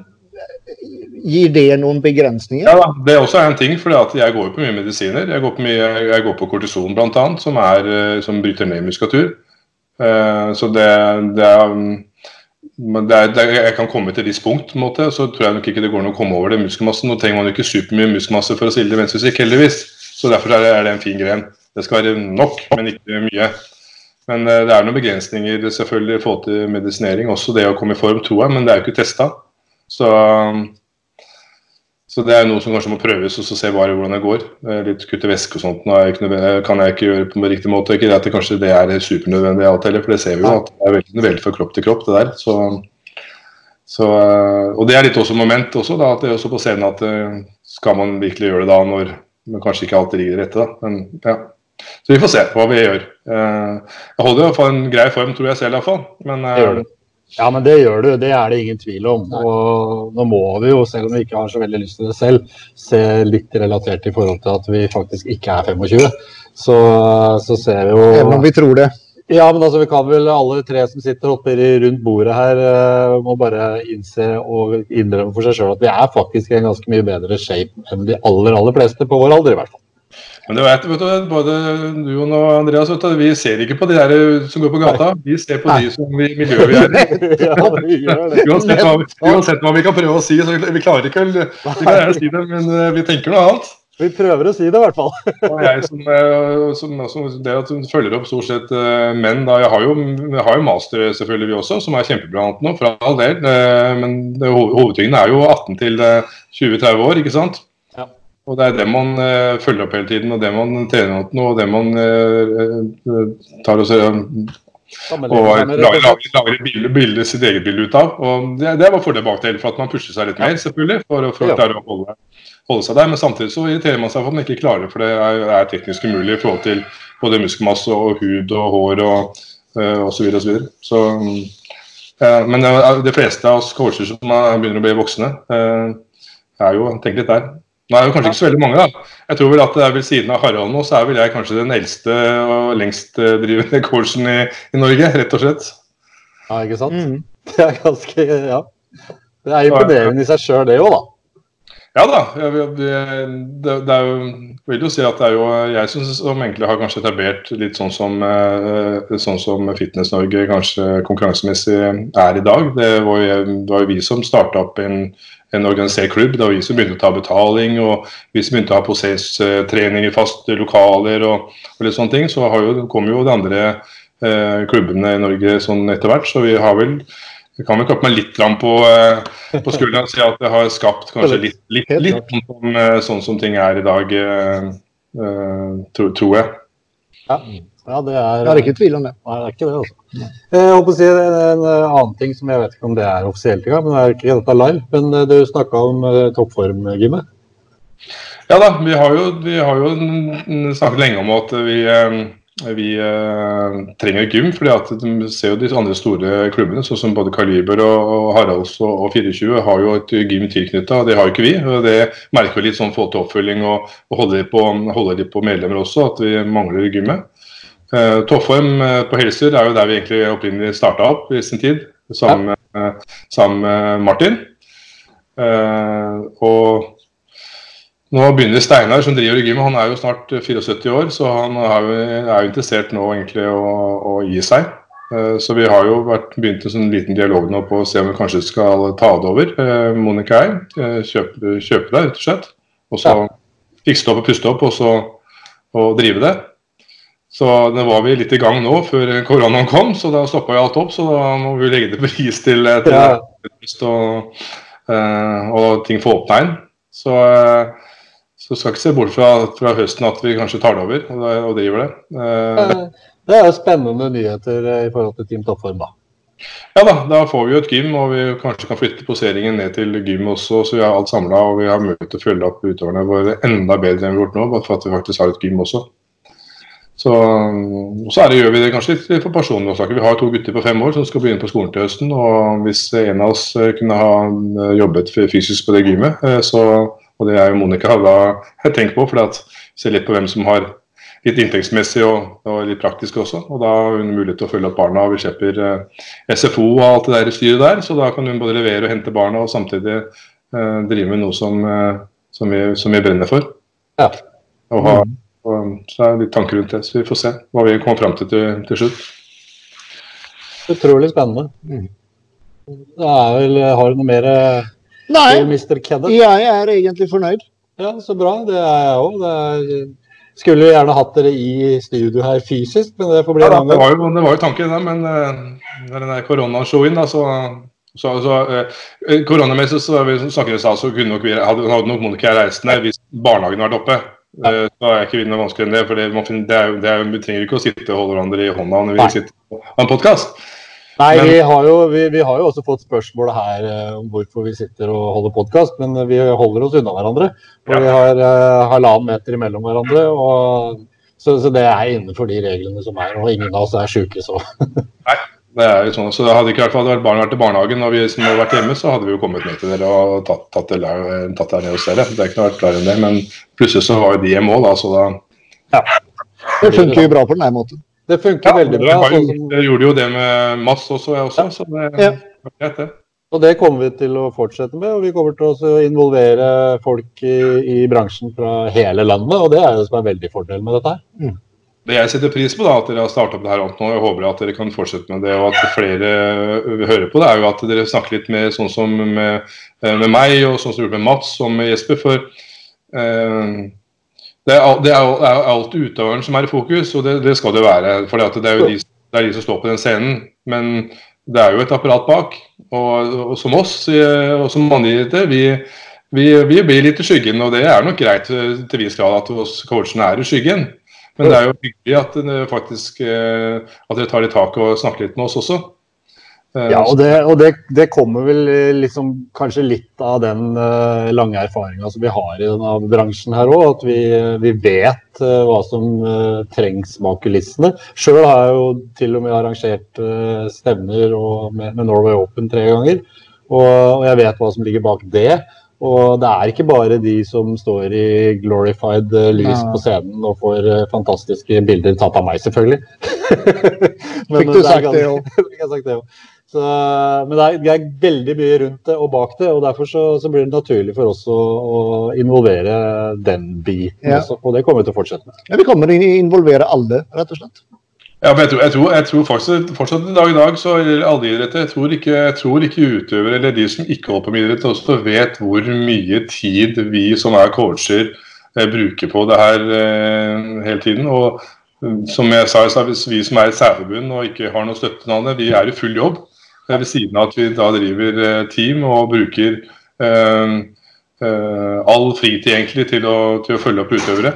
[SPEAKER 4] gir det noen begrensninger?
[SPEAKER 3] Ja, Det er også en ting, for jeg går jo på mye medisiner. Jeg går på, mye, jeg går på kortison bl.a., som, eh, som bryter ned muskulatur. Eh, så det, det er det er, jeg kan komme til et visst punkt, måte, så tror jeg nok ikke det går an å komme over det muskelmassen. Nå trenger man jo ikke supermye muskelmasse for å stille venstremusikk, heldigvis. Så derfor er det, er det, en fin gren. Det skal være nok, men ikke mye. Men uh, det er noen begrensninger selvfølgelig i forhold til medisinering. Også det å komme i form, tror jeg, men det er jo ikke testa. Så um, så det er noe som kanskje må prøves, og så se bare hvordan det går. Litt kutte væske og sånt nå kan jeg ikke gjøre på en riktig måte. Ikke det at kanskje det er supernødvendig alt heller, for det ser vi jo at det er veldig nødvendig fra kropp til kropp, det der. Så, så, og det er litt også moment også, da, at det er også på scenen at eh, skal man virkelig gjøre det da når men kanskje ikke alltid ligger rette. da, men ja. Så vi får se hva vi gjør. Eh, jeg holder i hvert fall en grei form, tror jeg selv iallfall. Men
[SPEAKER 2] det gjør det. Ja, men det gjør du. Det er det ingen tvil om. Og nå må vi jo, selv om vi ikke har så veldig lyst til det selv, se litt relatert i forhold til at vi faktisk ikke er 25. Så, så ser vi jo
[SPEAKER 4] Selv om vi tror det.
[SPEAKER 2] Ja, men altså vi kan vel alle tre som sitter oppe rundt bordet her, eh, må bare innse og innrømme for seg sjøl at vi er faktisk i en ganske mye bedre shape enn de aller, aller fleste på vår alder, i hvert fall.
[SPEAKER 3] Men det vet, vet du, både du og Andreas, du, vi ser ikke på de der som går på gata. Vi ser på de som vi miljøet vi er i. uansett, hva, uansett hva vi kan prøve å si, så vi klarer ikke vi kan gjerne si det, men eh, vi tenker noe annet.
[SPEAKER 2] Vi prøver å si det, i hvert fall.
[SPEAKER 3] og jeg som, eh, som, som, det at hun følger opp stort sett menn da, Jeg har jo, jeg har jo master, selvfølgelig, vi også, som er kjempebra nå, for all del. Men det, hovedtyngden er jo 18 til 20-30 år, ikke sant? Og det er det man uh, følger opp hele tiden, og det man trener opp nå, og det man tar og og lager, lager, bilde, bilde, sitt eget bilde ut av. og Det, det var fordel bak det, for at man pusher seg litt mer, selvfølgelig, for, for å klare å holde holde seg der. Men samtidig så irriterer man seg for at man ikke klarer det, for det er, er teknisk umulig i forhold til både muskelmasse og hud og hår og uh, osv. Så, videre, og så, uh, men uh, de fleste av oss coacher som begynner å bli voksne, uh, er jo tenk litt der. Nå er jo kanskje ikke så veldig mange, da. Jeg tror vel at det er ved siden av Harald nå, så er vel jeg kanskje den eldste og lengst drivende coachen i, i Norge, rett og slett.
[SPEAKER 2] Ja, ikke sant. Mm. Det er ganske Ja. Det er imponerende i seg sjøl, det òg, da.
[SPEAKER 3] Ja da. Det, det, er jo, vil jo si at det er jo jeg synes, som egentlig har kanskje etablert litt sånn som, eh, sånn som Fitness-Norge kanskje konkurransemessig er i dag. Det var jo, det var jo vi som starta opp en, en, organisert klubb. Det var vi som begynte å ta betaling, og vi som begynte å ha prosesstrening i faste lokaler og, og, litt sånne ting. Så jo, kom jo de andre eh, klubbene i Norge sånn etter hvert. Så vi har vel jeg kan vi klappe meg litt på, eh, på skulderen og si at det har skapt kanskje litt, litt, litt sånn, som, eh, sånn, som ting er i dag, uh, tror, tror jeg.
[SPEAKER 2] Ja. ja, det er
[SPEAKER 4] Jeg har ikke tvil om det.
[SPEAKER 2] Nei, det er ikke det, altså. Jeg håper å si en, en annen ting som jeg vet ikke om det er offisielt engang, men det er ikke dette live. Men du snakka om uh, toppform, Gimme?
[SPEAKER 3] Ja da, vi har jo, vi har jo snakket lenge om at vi vi eh, trenger gym, fordi at ser jo de andre store klubbene, sånn som både Kaliber og, og Haralds og, og 24, har jo et gym tilknytta. Det har jo ikke vi. og Det merker vi litt sånn få til oppfølging og, og holder, de på, holder de på medlemmer også, at vi mangler gymmet. Eh, Toppform eh, på helser er jo der vi egentlig opprinnelig starta opp i sin tid, sammen, ja. sammen med Martin. Eh, og nå begynner Steinar, som driver i gym, han er jo snart 74 år, så han er jo, er jo interessert nå egentlig å, å, gi seg. Eh, så vi har jo vært, begynt en sånn liten dialog nå på å se om vi kanskje skal ta det over. Eh, Monica eh, kjøpe, kjøpe det rett og slett. Og så ja. fikse det opp og puste opp, og så og drive det. Så det var vi litt i gang nå før koronaen kom, så da stoppa jo alt opp. Så da må vi legge det på is til, til ja. og, og ting får åpna igjen. Så så skal ikke se bort fra, fra, høsten at vi kanskje tar det over og, og driver det.
[SPEAKER 2] Eh, det er jo spennende nyheter eh, i forhold til Team Toppform, da.
[SPEAKER 3] Ja da, da får vi jo et gym, og vi kanskje kan flytte poseringen ned til gym også. Så vi har alt samla og vi har mulighet til å følge opp utøverne våre enda bedre enn vi har gjort nå. bare for at vi faktisk har et gym også. Så, så det, gjør vi det kanskje litt for personlige årsaker. Vi har to gutter på fem år som skal begynne på skolen til høsten. og Hvis en av oss kunne ha jobbet fysisk på det gymmet, så og det er jo Monica da jeg tenkt på, for at ser litt på hvem som har litt inntektsmessig og, og, litt praktisk også. Og da har hun mulighet til å følge opp barna. Vi slipper eh, SFO og alt det der styret der. Så da kan hun både levere og hente barna og samtidig eh, drive med noe som, eh, som, vi, som, vi, brenner for.
[SPEAKER 2] Ja.
[SPEAKER 3] Og ha, og, så er det litt tanker rundt det. Så vi får se hva vi kommer fram til, til til slutt.
[SPEAKER 2] Utrolig spennende. Mm. Det er vel, har du noe mer eh,
[SPEAKER 4] Nei, jeg er egentlig fornøyd.
[SPEAKER 2] Ja, Så bra. Det er jeg òg. Skulle gjerne hatt dere i studio her fysisk, men det får bli
[SPEAKER 3] ja, da, det, var jo, det var jo tanken, det. Men uh, den koronashowen, da, så så, så eh, Koronamessig så vi snakker vi sa, så kunne nok vi, hadde, hadde nok Monica reist ned hvis barnehagen hadde vært oppe. Ja. Uh, så er ikke vi noe vanskeligere enn det. for det, man, det er, det er, Vi trenger ikke å sitte og holde hverandre i hånda når vi Nei. sitter på en podkast.
[SPEAKER 2] Nei, men, vi, har jo, vi, vi, har jo, også fått spørsmål her eh, om hvorfor vi sitter og holder podkast, men vi holder oss unna hverandre. Og ja. vi har uh, halvannen meter imellom hverandre. Og, så, så, det er innenfor de reglene som er. Og ingen av oss er sjuke, så.
[SPEAKER 3] Nei, det er jo sånn. Så hadde ikke vært barn vært i barnehagen og vi som hadde vært hjemme, så hadde vi jo kommet ned til dere og tatt, tatt, det, tatt det ned hos dere. Det er ikke noe vært klarere enn det. Men plutselig så var jo de hjemme òg, da. Så da
[SPEAKER 4] ja. Det funker jo bra på den måten.
[SPEAKER 2] Det funker ja, veldig bra.
[SPEAKER 3] Sånn jeg gjorde jo det med Mads også, jeg også. Så det ja. greit, det.
[SPEAKER 2] Og det kommer vi til å fortsette med. Og vi kommer til å involvere folk i, i, bransjen fra hele landet. Og det er det som er veldig fordel med dette her. Mm.
[SPEAKER 3] Det jeg setter pris på, da, at dere har starta opp det her nå, jeg håper at dere kan fortsette med det, og at flere hører på det, er jo at dere snakker litt med sånn som med, med meg, og sånn som du gjorde med Mats og med Jesper. For eh, det er, det er, er alt utøveren som er i fokus, og det, det skal det være. For det er jo de, er de som står på den scenen. Men det er jo et apparat bak. Og, og som oss, og som andre vi, vi, vi, blir litt i skyggen. Og det er nok greit til viss grad at oss coachene er i skyggen. Men det er jo hyggelig at, at dere tar litt tak og snakker litt med oss også.
[SPEAKER 2] Eh, ja, og, det, og det, det, kommer vel liksom kanskje litt av den uh, lange erfaringa som vi har i denne bransjen her òg. At vi, vi vet hva som trengs bak kulissene. Sjøl har jeg jo til og med arrangert stevner med, med, Norway Open tre ganger. Og, og, jeg vet hva som ligger bak det. Og det er ikke bare de som står i glorified lys på scenen og får fantastiske bilder tatt av meg, selvfølgelig.
[SPEAKER 4] Fikk du sagt det òg?
[SPEAKER 2] Så, men det er, det er, veldig mye rundt det og bak det, og derfor så, så blir det naturlig for oss å, å involvere den biten ja. også. Og det kommer vi til å fortsette med.
[SPEAKER 4] Ja, Vi kommer til å involvere alle, rett og slett.
[SPEAKER 3] Ja, men jeg tror, jeg tror, jeg tror fortsatt, fortsatt, i dag i dag så eller alle idretter, jeg tror, ikke, jeg tror ikke utøvere eller de som ikke holder på med idrett, også vet hvor mye tid vi som er coacher eh, bruker på det her eh, hele tiden. og mm, som jeg sa, hvis vi som er et særforbund og ikke har noe støttenavn, vi er i full jobb. Ved siden av at vi da driver eh, team og bruker eh, uh, all fritid egentlig til å, til å, følge opp utøvere.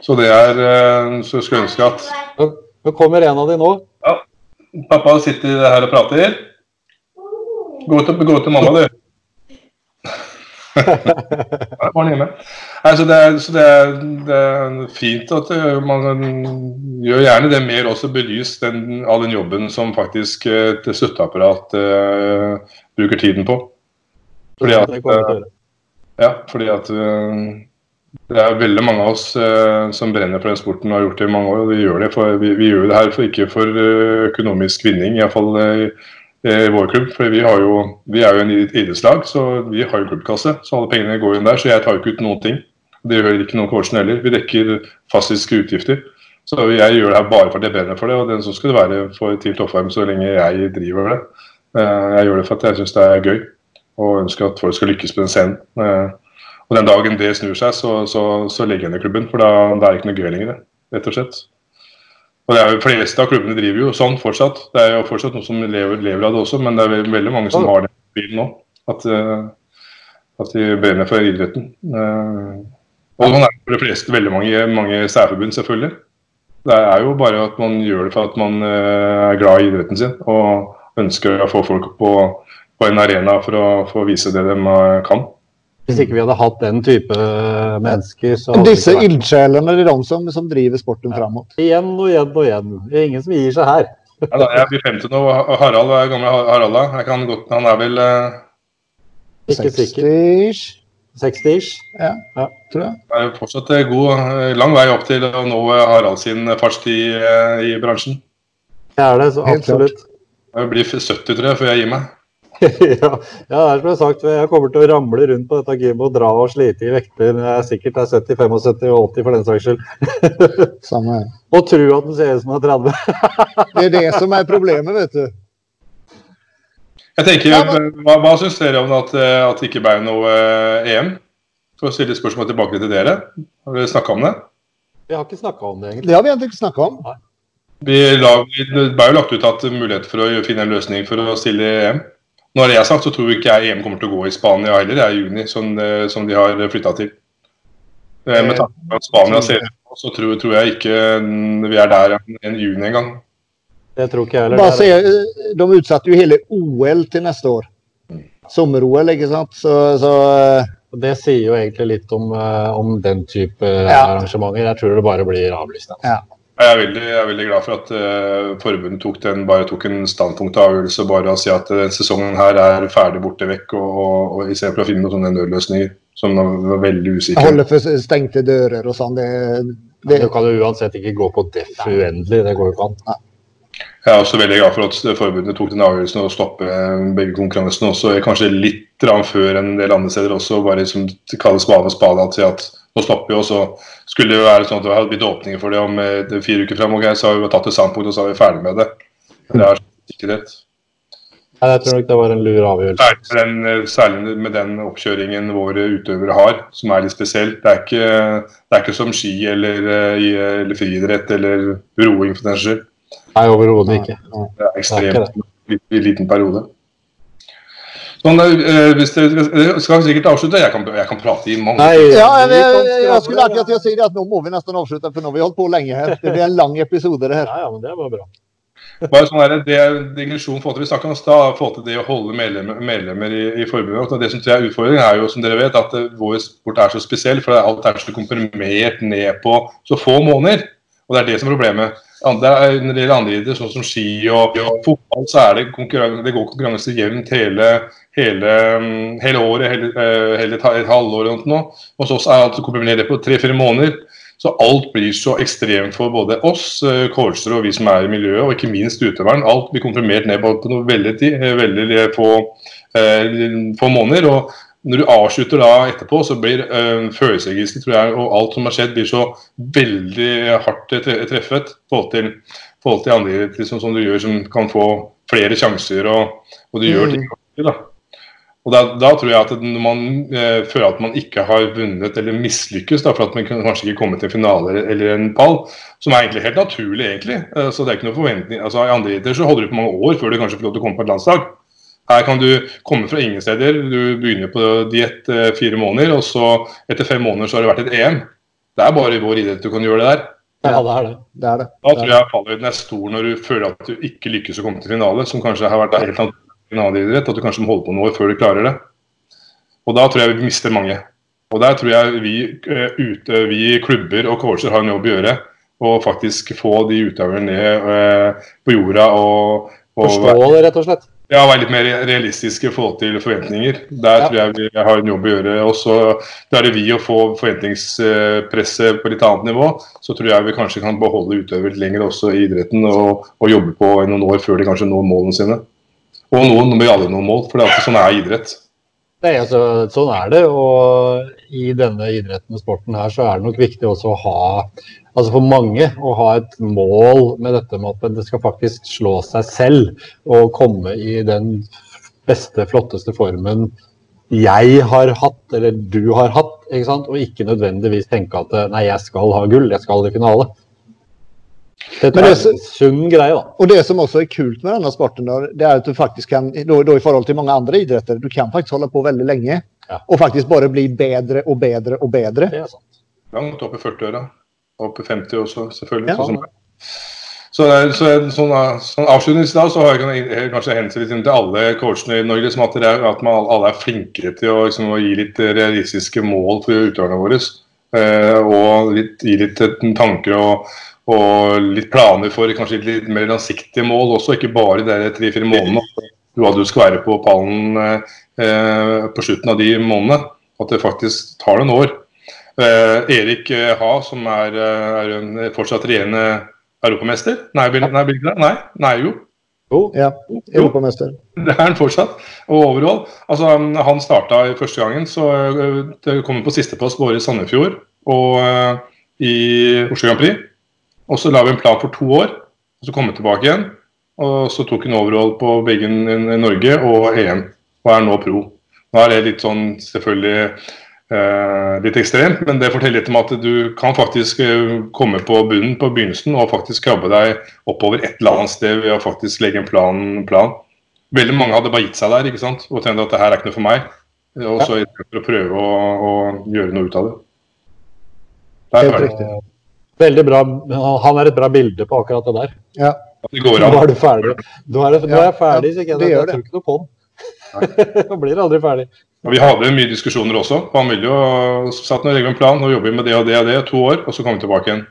[SPEAKER 3] Så det er uh, Så jeg skulle ønske at
[SPEAKER 2] Nå kommer en av de nå.
[SPEAKER 3] Ja. Pappa sitter her og prater. Gå til, gå til mamma, du. Altså det, er, det, er, det, er, fint at eh, man gjør gjerne det mer også belyst den, all den jobben som faktisk eh, et støtteapparat uh, bruker tiden på. Fordi at, uh, ja, fordi at uh, det er veldig mange av oss som brenner for den sporten og har gjort det i mange år. og Vi gjør det, for, vi, vi gjør det her for, ikke for økonomisk vinning, iallfall i vår klubb. For vi, jo, vi, er jo en idrettslag, så vi har jo klubbkasse. Så alle pengene går inn der. Så jeg tar jo ikke ut noen ting. Det gjør ikke noen coachen heller. Vi dekker fastiske utgifter. Så jeg gjør det her bare fordi jeg brenner for det, og den så skal det være for TIL Toppvarm så lenge jeg driver det. Eh, jeg gjør det for at jeg syns det er gøy, og ønsker at folk skal lykkes på den scenen. Eh, og den dagen det snur seg, så, så, så legger jeg ned klubben, for da, det er det ikke noe gøy lenger, rett og slett. Og det er jo fleste av klubbene driver jo sånn fortsatt. Det er jo fortsatt noen som lever, lever av det også, men det er veldig mange som har den bilen nå. At, uh, at de brenner for idretten. Uh, og man er for de fleste veldig mange, mange særforbund, selvfølgelig. Det er jo bare at man gjør det for at man uh, er glad i idretten sin og ønsker å få folk på, på en arena for å, for å vise det de kan.
[SPEAKER 2] Hvis ikke vi hadde hatt den type mennesker så
[SPEAKER 4] Disse ildsjelene de som, som driver sporten ja. framover.
[SPEAKER 2] Igjen og igjen og igjen. Det er ingen som gir seg her.
[SPEAKER 3] ja, da, jeg blir 50 nå. Harald er gamle Harald Jeg kan godt, Han er vel uh...
[SPEAKER 2] Ikke sikker. 60-ish.
[SPEAKER 4] Ja, ja, tror jeg.
[SPEAKER 3] Det er fortsatt eh, god, eh, lang vei opp til å nå Harald sin fartstid i bransjen.
[SPEAKER 2] Det er det, så absolutt.
[SPEAKER 3] Jeg blir 70, tror jeg, før jeg gir meg.
[SPEAKER 2] ja, ja, som jeg har sagt, jeg kommer til å ramle rundt på dette gamet og dra og slite i vekter når jeg sikkert er 70, 75 og 80 for den saks skyld.
[SPEAKER 4] Samme.
[SPEAKER 2] og tro at den ser ut som den er
[SPEAKER 4] 30. det er det som er problemet, vet du.
[SPEAKER 3] Jeg tenker, ja, men... Hva, hva syns dere om at, eh, at det ikke ble noe eh, EM? For å stille spørsmål tilbake til dere. Har dere snakka om det?
[SPEAKER 2] Vi har ikke snakka om det, egentlig.
[SPEAKER 4] Det har vi egentlig ikke snakka om. Nei.
[SPEAKER 3] Vi la, det ble jo lagt ut at mulighet for å finne en løsning for å stille EM. Når det er sagt, så tror ikke jeg EM kommer til å gå i Spania heller. Det er i juni, som, eh, som de har flytta til. Eh, med tanke på at Spania ser ut så tror, tror, jeg ikke vi er der en juni engang.
[SPEAKER 2] Det tror ikke jeg heller.
[SPEAKER 4] Bare se, eh, de utsatte jo hele OL til neste år. Sommer-OL, ikke sant. Så, så
[SPEAKER 2] Det sier jo egentlig litt om, om den type ja. arrangementer. Jeg tror det bare blir avlyst. Altså.
[SPEAKER 3] Ja. Jeg er veldig, jeg er veldig glad for at uh, forbundet tok, den, bare tok en standpunktavgjørelse bare å si at uh, sesongen her er ferdig borte vekk, og, og, og istedenfor å finne noen sånne nødløsninger som var veldig usikre.
[SPEAKER 4] Holde for stengte dører og sånn. Det,
[SPEAKER 2] det... Du kan jo uansett ikke gå på def uendelig, det går jo ikke an.
[SPEAKER 3] Jeg er også veldig glad for at forbundet tok den avgjørelsen å stoppe begge konkurransene også, kanskje litt før en del andre steder også. Bare liksom kalle spade spade. At, at nå stopper vi, og så skulle det jo være sånn at det hadde blitt åpninger for det om det fire uker frem. Okay, så har vi tatt et standpunkt, og så er vi ferdig med det. Det er sikkerhet.
[SPEAKER 2] Jeg tror nok det var en lur avgjørelse.
[SPEAKER 3] Særlig den, særlig med den oppkjøringen våre utøvere har, som er litt spesiell. Det er ikke, det er ikke som ski eller, eh, eller friidrett eller roing for den skyld.
[SPEAKER 2] Nei, overhodet ikke.
[SPEAKER 3] Det er ekstremt i, i liten periode. Sånn, øh, hvis det, det skal vi sikkert avslutte. Jeg kan, jeg kan prate i mange
[SPEAKER 2] Nei,
[SPEAKER 4] Ja, jeg, jeg,
[SPEAKER 2] jeg,
[SPEAKER 4] skulle akkurat til å si det at nå må vi nesten avslutte, for nå har vi holdt på lenge her. Det blir en lang episode, det her.
[SPEAKER 2] Ja, ja, men det var bra.
[SPEAKER 3] Bare sånn der, det digresjon forhold til vi snakket om i stad, forhold til det å holde medlemmer, medlemmer i, i forbundet. og Det som tror jeg er utfordringen, er jo som dere vet, at eh, vår sport er så spesiell. For alt er så komprimert ned på så få måneder. Og det er det som er problemet. Andre, når det gjelder andre idretter, sånn som ski og, og fotball, så det, det går konkurranse jevnt hele, hele, mm, hele året, hele, eh, hele et, halvår eller noe. Hos oss er alt kombinert på tre-fire måneder. Så alt blir så ekstremt for både oss, eh, og vi som er i miljøet, og ikke minst utøveren. Alt blir komprimert ned på, noe veldig, eh, veldig få, eh, få måneder. og når du avslutter da etterpå, så blir øh, følelsesregisteret tror jeg, og alt som har skjedd, blir så veldig hardt tre treffet i forhold til, forhold til andre liksom, som du gjør, som kan få flere sjanser, og, og du gjør ting. Da. Og da, da tror jeg at når man øh, føler at man ikke har vunnet eller mislykkes, da, for at man kanskje ikke komme til en finale eller, en pall, som er egentlig helt naturlig, egentlig. Uh, så det er ikke noe forventning. Altså, I andre idretter så holder du på mange år før du kanskje får lov til å komme på et landslag. Her kan du komme fra ingen steder. Du begynner på diett eh, fire måneder, og så etter fem måneder så har det vært et EM. Det er bare i vår idrett du kan gjøre det der.
[SPEAKER 2] Ja, det er det.
[SPEAKER 4] Det er det.
[SPEAKER 3] Da tror jeg fallhøyden er stor når du føler at du ikke lykkes å komme til finale, som kanskje har vært en helt annen finaleidrett, at du kanskje må holde på noe før du klarer det. Og da tror jeg vi mister mange. Og der tror jeg vi eh, ute, vi klubber og coacher har en jobb å gjøre. Og faktisk få de utøverne ned eh, på jorda og, og
[SPEAKER 2] Forstå det, rett og slett.
[SPEAKER 3] Ja, være litt mer realistiske i forhold til forventninger. Der tror jeg vi har en jobb å gjøre. Og så er det vi å få forventningspresset på litt annet nivå. Så tror jeg vi kanskje kan beholde utøvere lenger også i idretten og, og jobbe på i noen år før de kanskje når målene sine. Og noen vil aldri nå mål, for det er alltid sånn er idrett.
[SPEAKER 2] Nei, altså, sånn er det. Og i denne idretten og sporten her, så er det nok viktig også å ha Altså for mange å ha et mål med dette med at det skal faktisk slå seg selv og komme i den beste, flotteste formen jeg har hatt, eller du har hatt, ikke sant? og ikke nødvendigvis tenke at nei, jeg skal ha gull, jeg skal i finale. Det er en sunn greie, da.
[SPEAKER 4] Og det som også er kult med denne sporten, det er at du faktisk kan, da, da i forhold til mange andre idretter, du kan faktisk holde på veldig lenge.
[SPEAKER 2] Ja.
[SPEAKER 4] Og faktisk bare bli bedre og bedre og bedre.
[SPEAKER 2] Det er sant.
[SPEAKER 3] Langt opp i 40-åra. Opp i 50 også, selvfølgelig.
[SPEAKER 4] Ja.
[SPEAKER 3] sånn. Så, så er sånn, sånn avslutningsvis da, så har jeg kan- kanskje hensyn til alle coachene i Norge som at, er, at man alle er flinkere til å, liksom, å gi litt realistiske mål for utøverne våre. Eh, og litt, gi litt eh, tanker og, og litt planer for kanskje litt mer langsiktige mål også, ikke bare de tre-fire månedene. Hva du skal være på pallen eh, på slutten av de månedene. At det faktisk tar noen år. Eh, Erik eh, Ha, som er, eh, er en fortsatt regjerende europamester. Nei, nei, nei, nei jo.
[SPEAKER 2] Jo,
[SPEAKER 4] Ja, Europamester.
[SPEAKER 3] Det er han fortsatt. Og overhold. Altså, han starta første gangen, så det kom på sisteplass både i Sandefjord og i Oslo Grand Prix. Og så la vi en plan for to år, og så kom vi tilbake igjen. Og så tok han overhold på begge i Norge og EM, og er nå pro. Nå er det litt sånn selvfølgelig litt ekstremt, men det forteller litt om at du kan faktisk eh, komme på bunnen på begynnelsen og faktisk krabbe deg oppover et eller annet sted ved å faktisk legge en plan. plan. Veldig mange hadde bare gitt seg der ikke sant? og tenkte at det her er ikke noe for meg. Og så for å prøve å, å gjøre noe ut av det. Det er
[SPEAKER 4] Helt riktig.
[SPEAKER 2] veldig bra. Han er et bra bilde på akkurat det der.
[SPEAKER 4] Ja.
[SPEAKER 3] Det går
[SPEAKER 2] Nå er du ferdig. Nå er, det, nå er jeg ferdig, så
[SPEAKER 4] det
[SPEAKER 2] jeg, jeg tror ikke noe på den. Nå blir aldri ferdig.
[SPEAKER 3] Og Vi hadde mye diskusjoner også. Han ville jo satt egen plan, og jobbe med det og det og det to år, og så kom vi tilbake igjen.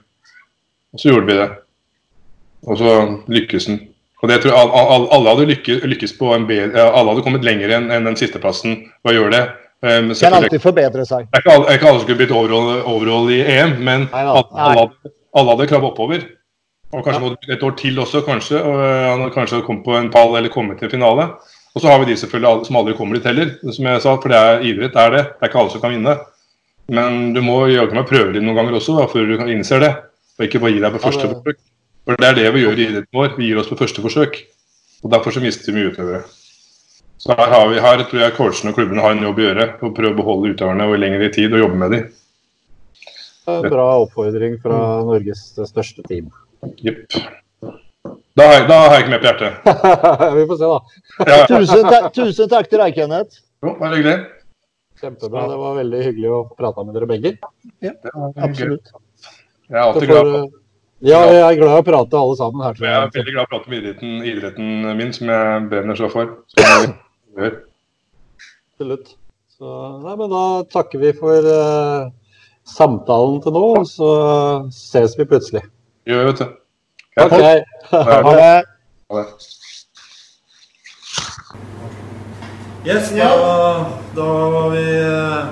[SPEAKER 3] Og så gjorde vi det. Og så lykkes han. Og det tror jeg al- al- alle hadde lykkes, lykkes på en bedre, alle hadde kommet lenger enn den sisteplassen ved å gjøre det. Um,
[SPEAKER 4] Kan alltid forbedre seg.
[SPEAKER 3] Det er ikke alle, ikke alle som skulle blitt overall, overall i EM, men
[SPEAKER 2] Nei
[SPEAKER 3] alle, alle, hadde- alle hadde krabbet oppover. Og kanskje ja. et år til også, kanskje. Og han hadde kanskje kommet på en pall eller kommet til finale. Og så har vi de selvfølgelig som aldri kommer dit heller, som jeg sa, for det er idrett, det er det. Det er ikke alle som kan vinne. Men du må jaggu meg prøve det noen ganger også, da, før du kan innser det. Og ikke bare gi deg på første
[SPEAKER 2] det-
[SPEAKER 3] forsøk. For det er det vi gjør i idretten vår. Vi gir oss på første forsøk. Og derfor så mister vi mye utøvere. Så her, har vi, her tror jeg coachene og klubbene har en jobb å gjøre. Å prøve å beholde utøverne over lengre tid og jobbe med dem.
[SPEAKER 5] Bra oppfordring fra Norges største team.
[SPEAKER 3] Jepp. Da, har jeg- da har jeg ikke mer på hjertet.
[SPEAKER 5] Vi får se, da.
[SPEAKER 3] Ja,
[SPEAKER 6] Tusen, ta tusen takk til deg, Kenneth.
[SPEAKER 3] jo, bare hyggelig.
[SPEAKER 5] Kjempebra. Det var veldig hyggelig å prate med dere begge.
[SPEAKER 6] Ja, Absolutt.
[SPEAKER 3] Jeg er alltid
[SPEAKER 5] får,
[SPEAKER 3] glad,
[SPEAKER 5] eh, ja, jeg er glad i å prate alle sammen her.
[SPEAKER 3] jeg er veldig glad i å prate om idretten, idretten min, som jeg brenner så for.
[SPEAKER 5] Absolutt. Så, nei, men da takker vi for uh, samtalen til nå, og så ses vi plutselig.
[SPEAKER 3] Gjør, vet du.
[SPEAKER 5] OK.
[SPEAKER 3] Ha
[SPEAKER 6] Ha det.
[SPEAKER 3] det.
[SPEAKER 2] Yes, da, da var vi eh,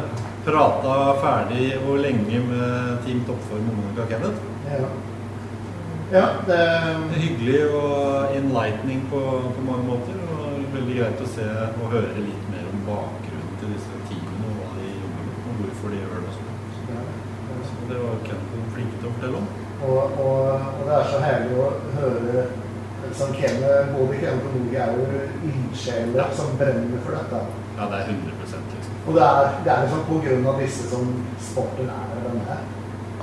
[SPEAKER 2] prata ferdig hvor lenge med Team Toppform og Monica Kenneth.
[SPEAKER 4] Ja. ja, det
[SPEAKER 2] Hyggelig og enlightening på, på mange måter. Og veldig greit å se og høre litt mer om bakgrunnen til disse teamene og hva de jobber med, og hvorfor de gjør det. og sånn. Så det var Kenneth flink til å fortelle om.
[SPEAKER 4] Og, og, og det er så herlig å høre liksom, hvem, både hvem og Norge er jo ildsjeler som brenner for dette.
[SPEAKER 2] Ja, det er 100% liksom.
[SPEAKER 4] Og det er, det er liksom av disse som sporten er den er.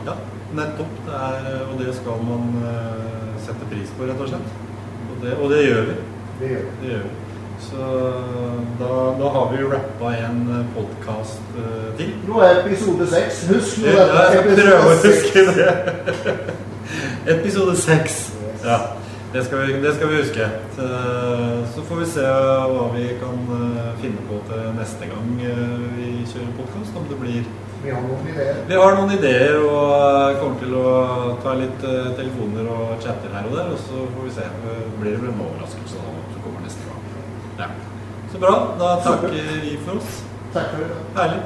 [SPEAKER 2] Ja, nettopp. Det er, og det skal man uh, sette pris på, rett og slett. Og det, og det gjør vi.
[SPEAKER 4] Det gjør vi.
[SPEAKER 2] Det gjør vi. Så da, da har vi rappa en podkast til.
[SPEAKER 4] Nå er episode seks. Husk nå
[SPEAKER 2] Ja,
[SPEAKER 4] dette. Episode seks.
[SPEAKER 2] Episode seks. Ja, det skal vi, det skal vi huske. Så, så får vi se hva vi kan eh, finne på til neste gang eh, vi kjører podkast. Om det blir
[SPEAKER 4] Vi har noen ideer.
[SPEAKER 2] Vi har noen ideer og eh, kommer til å ta litt eh, telefoner og chatter her og der. Og så får vi se. Eh, Blir det en overraskelse da, som kommer neste gang. Ja. Så bra. Da takker vi for oss.
[SPEAKER 4] Takk for det.
[SPEAKER 2] Herlig.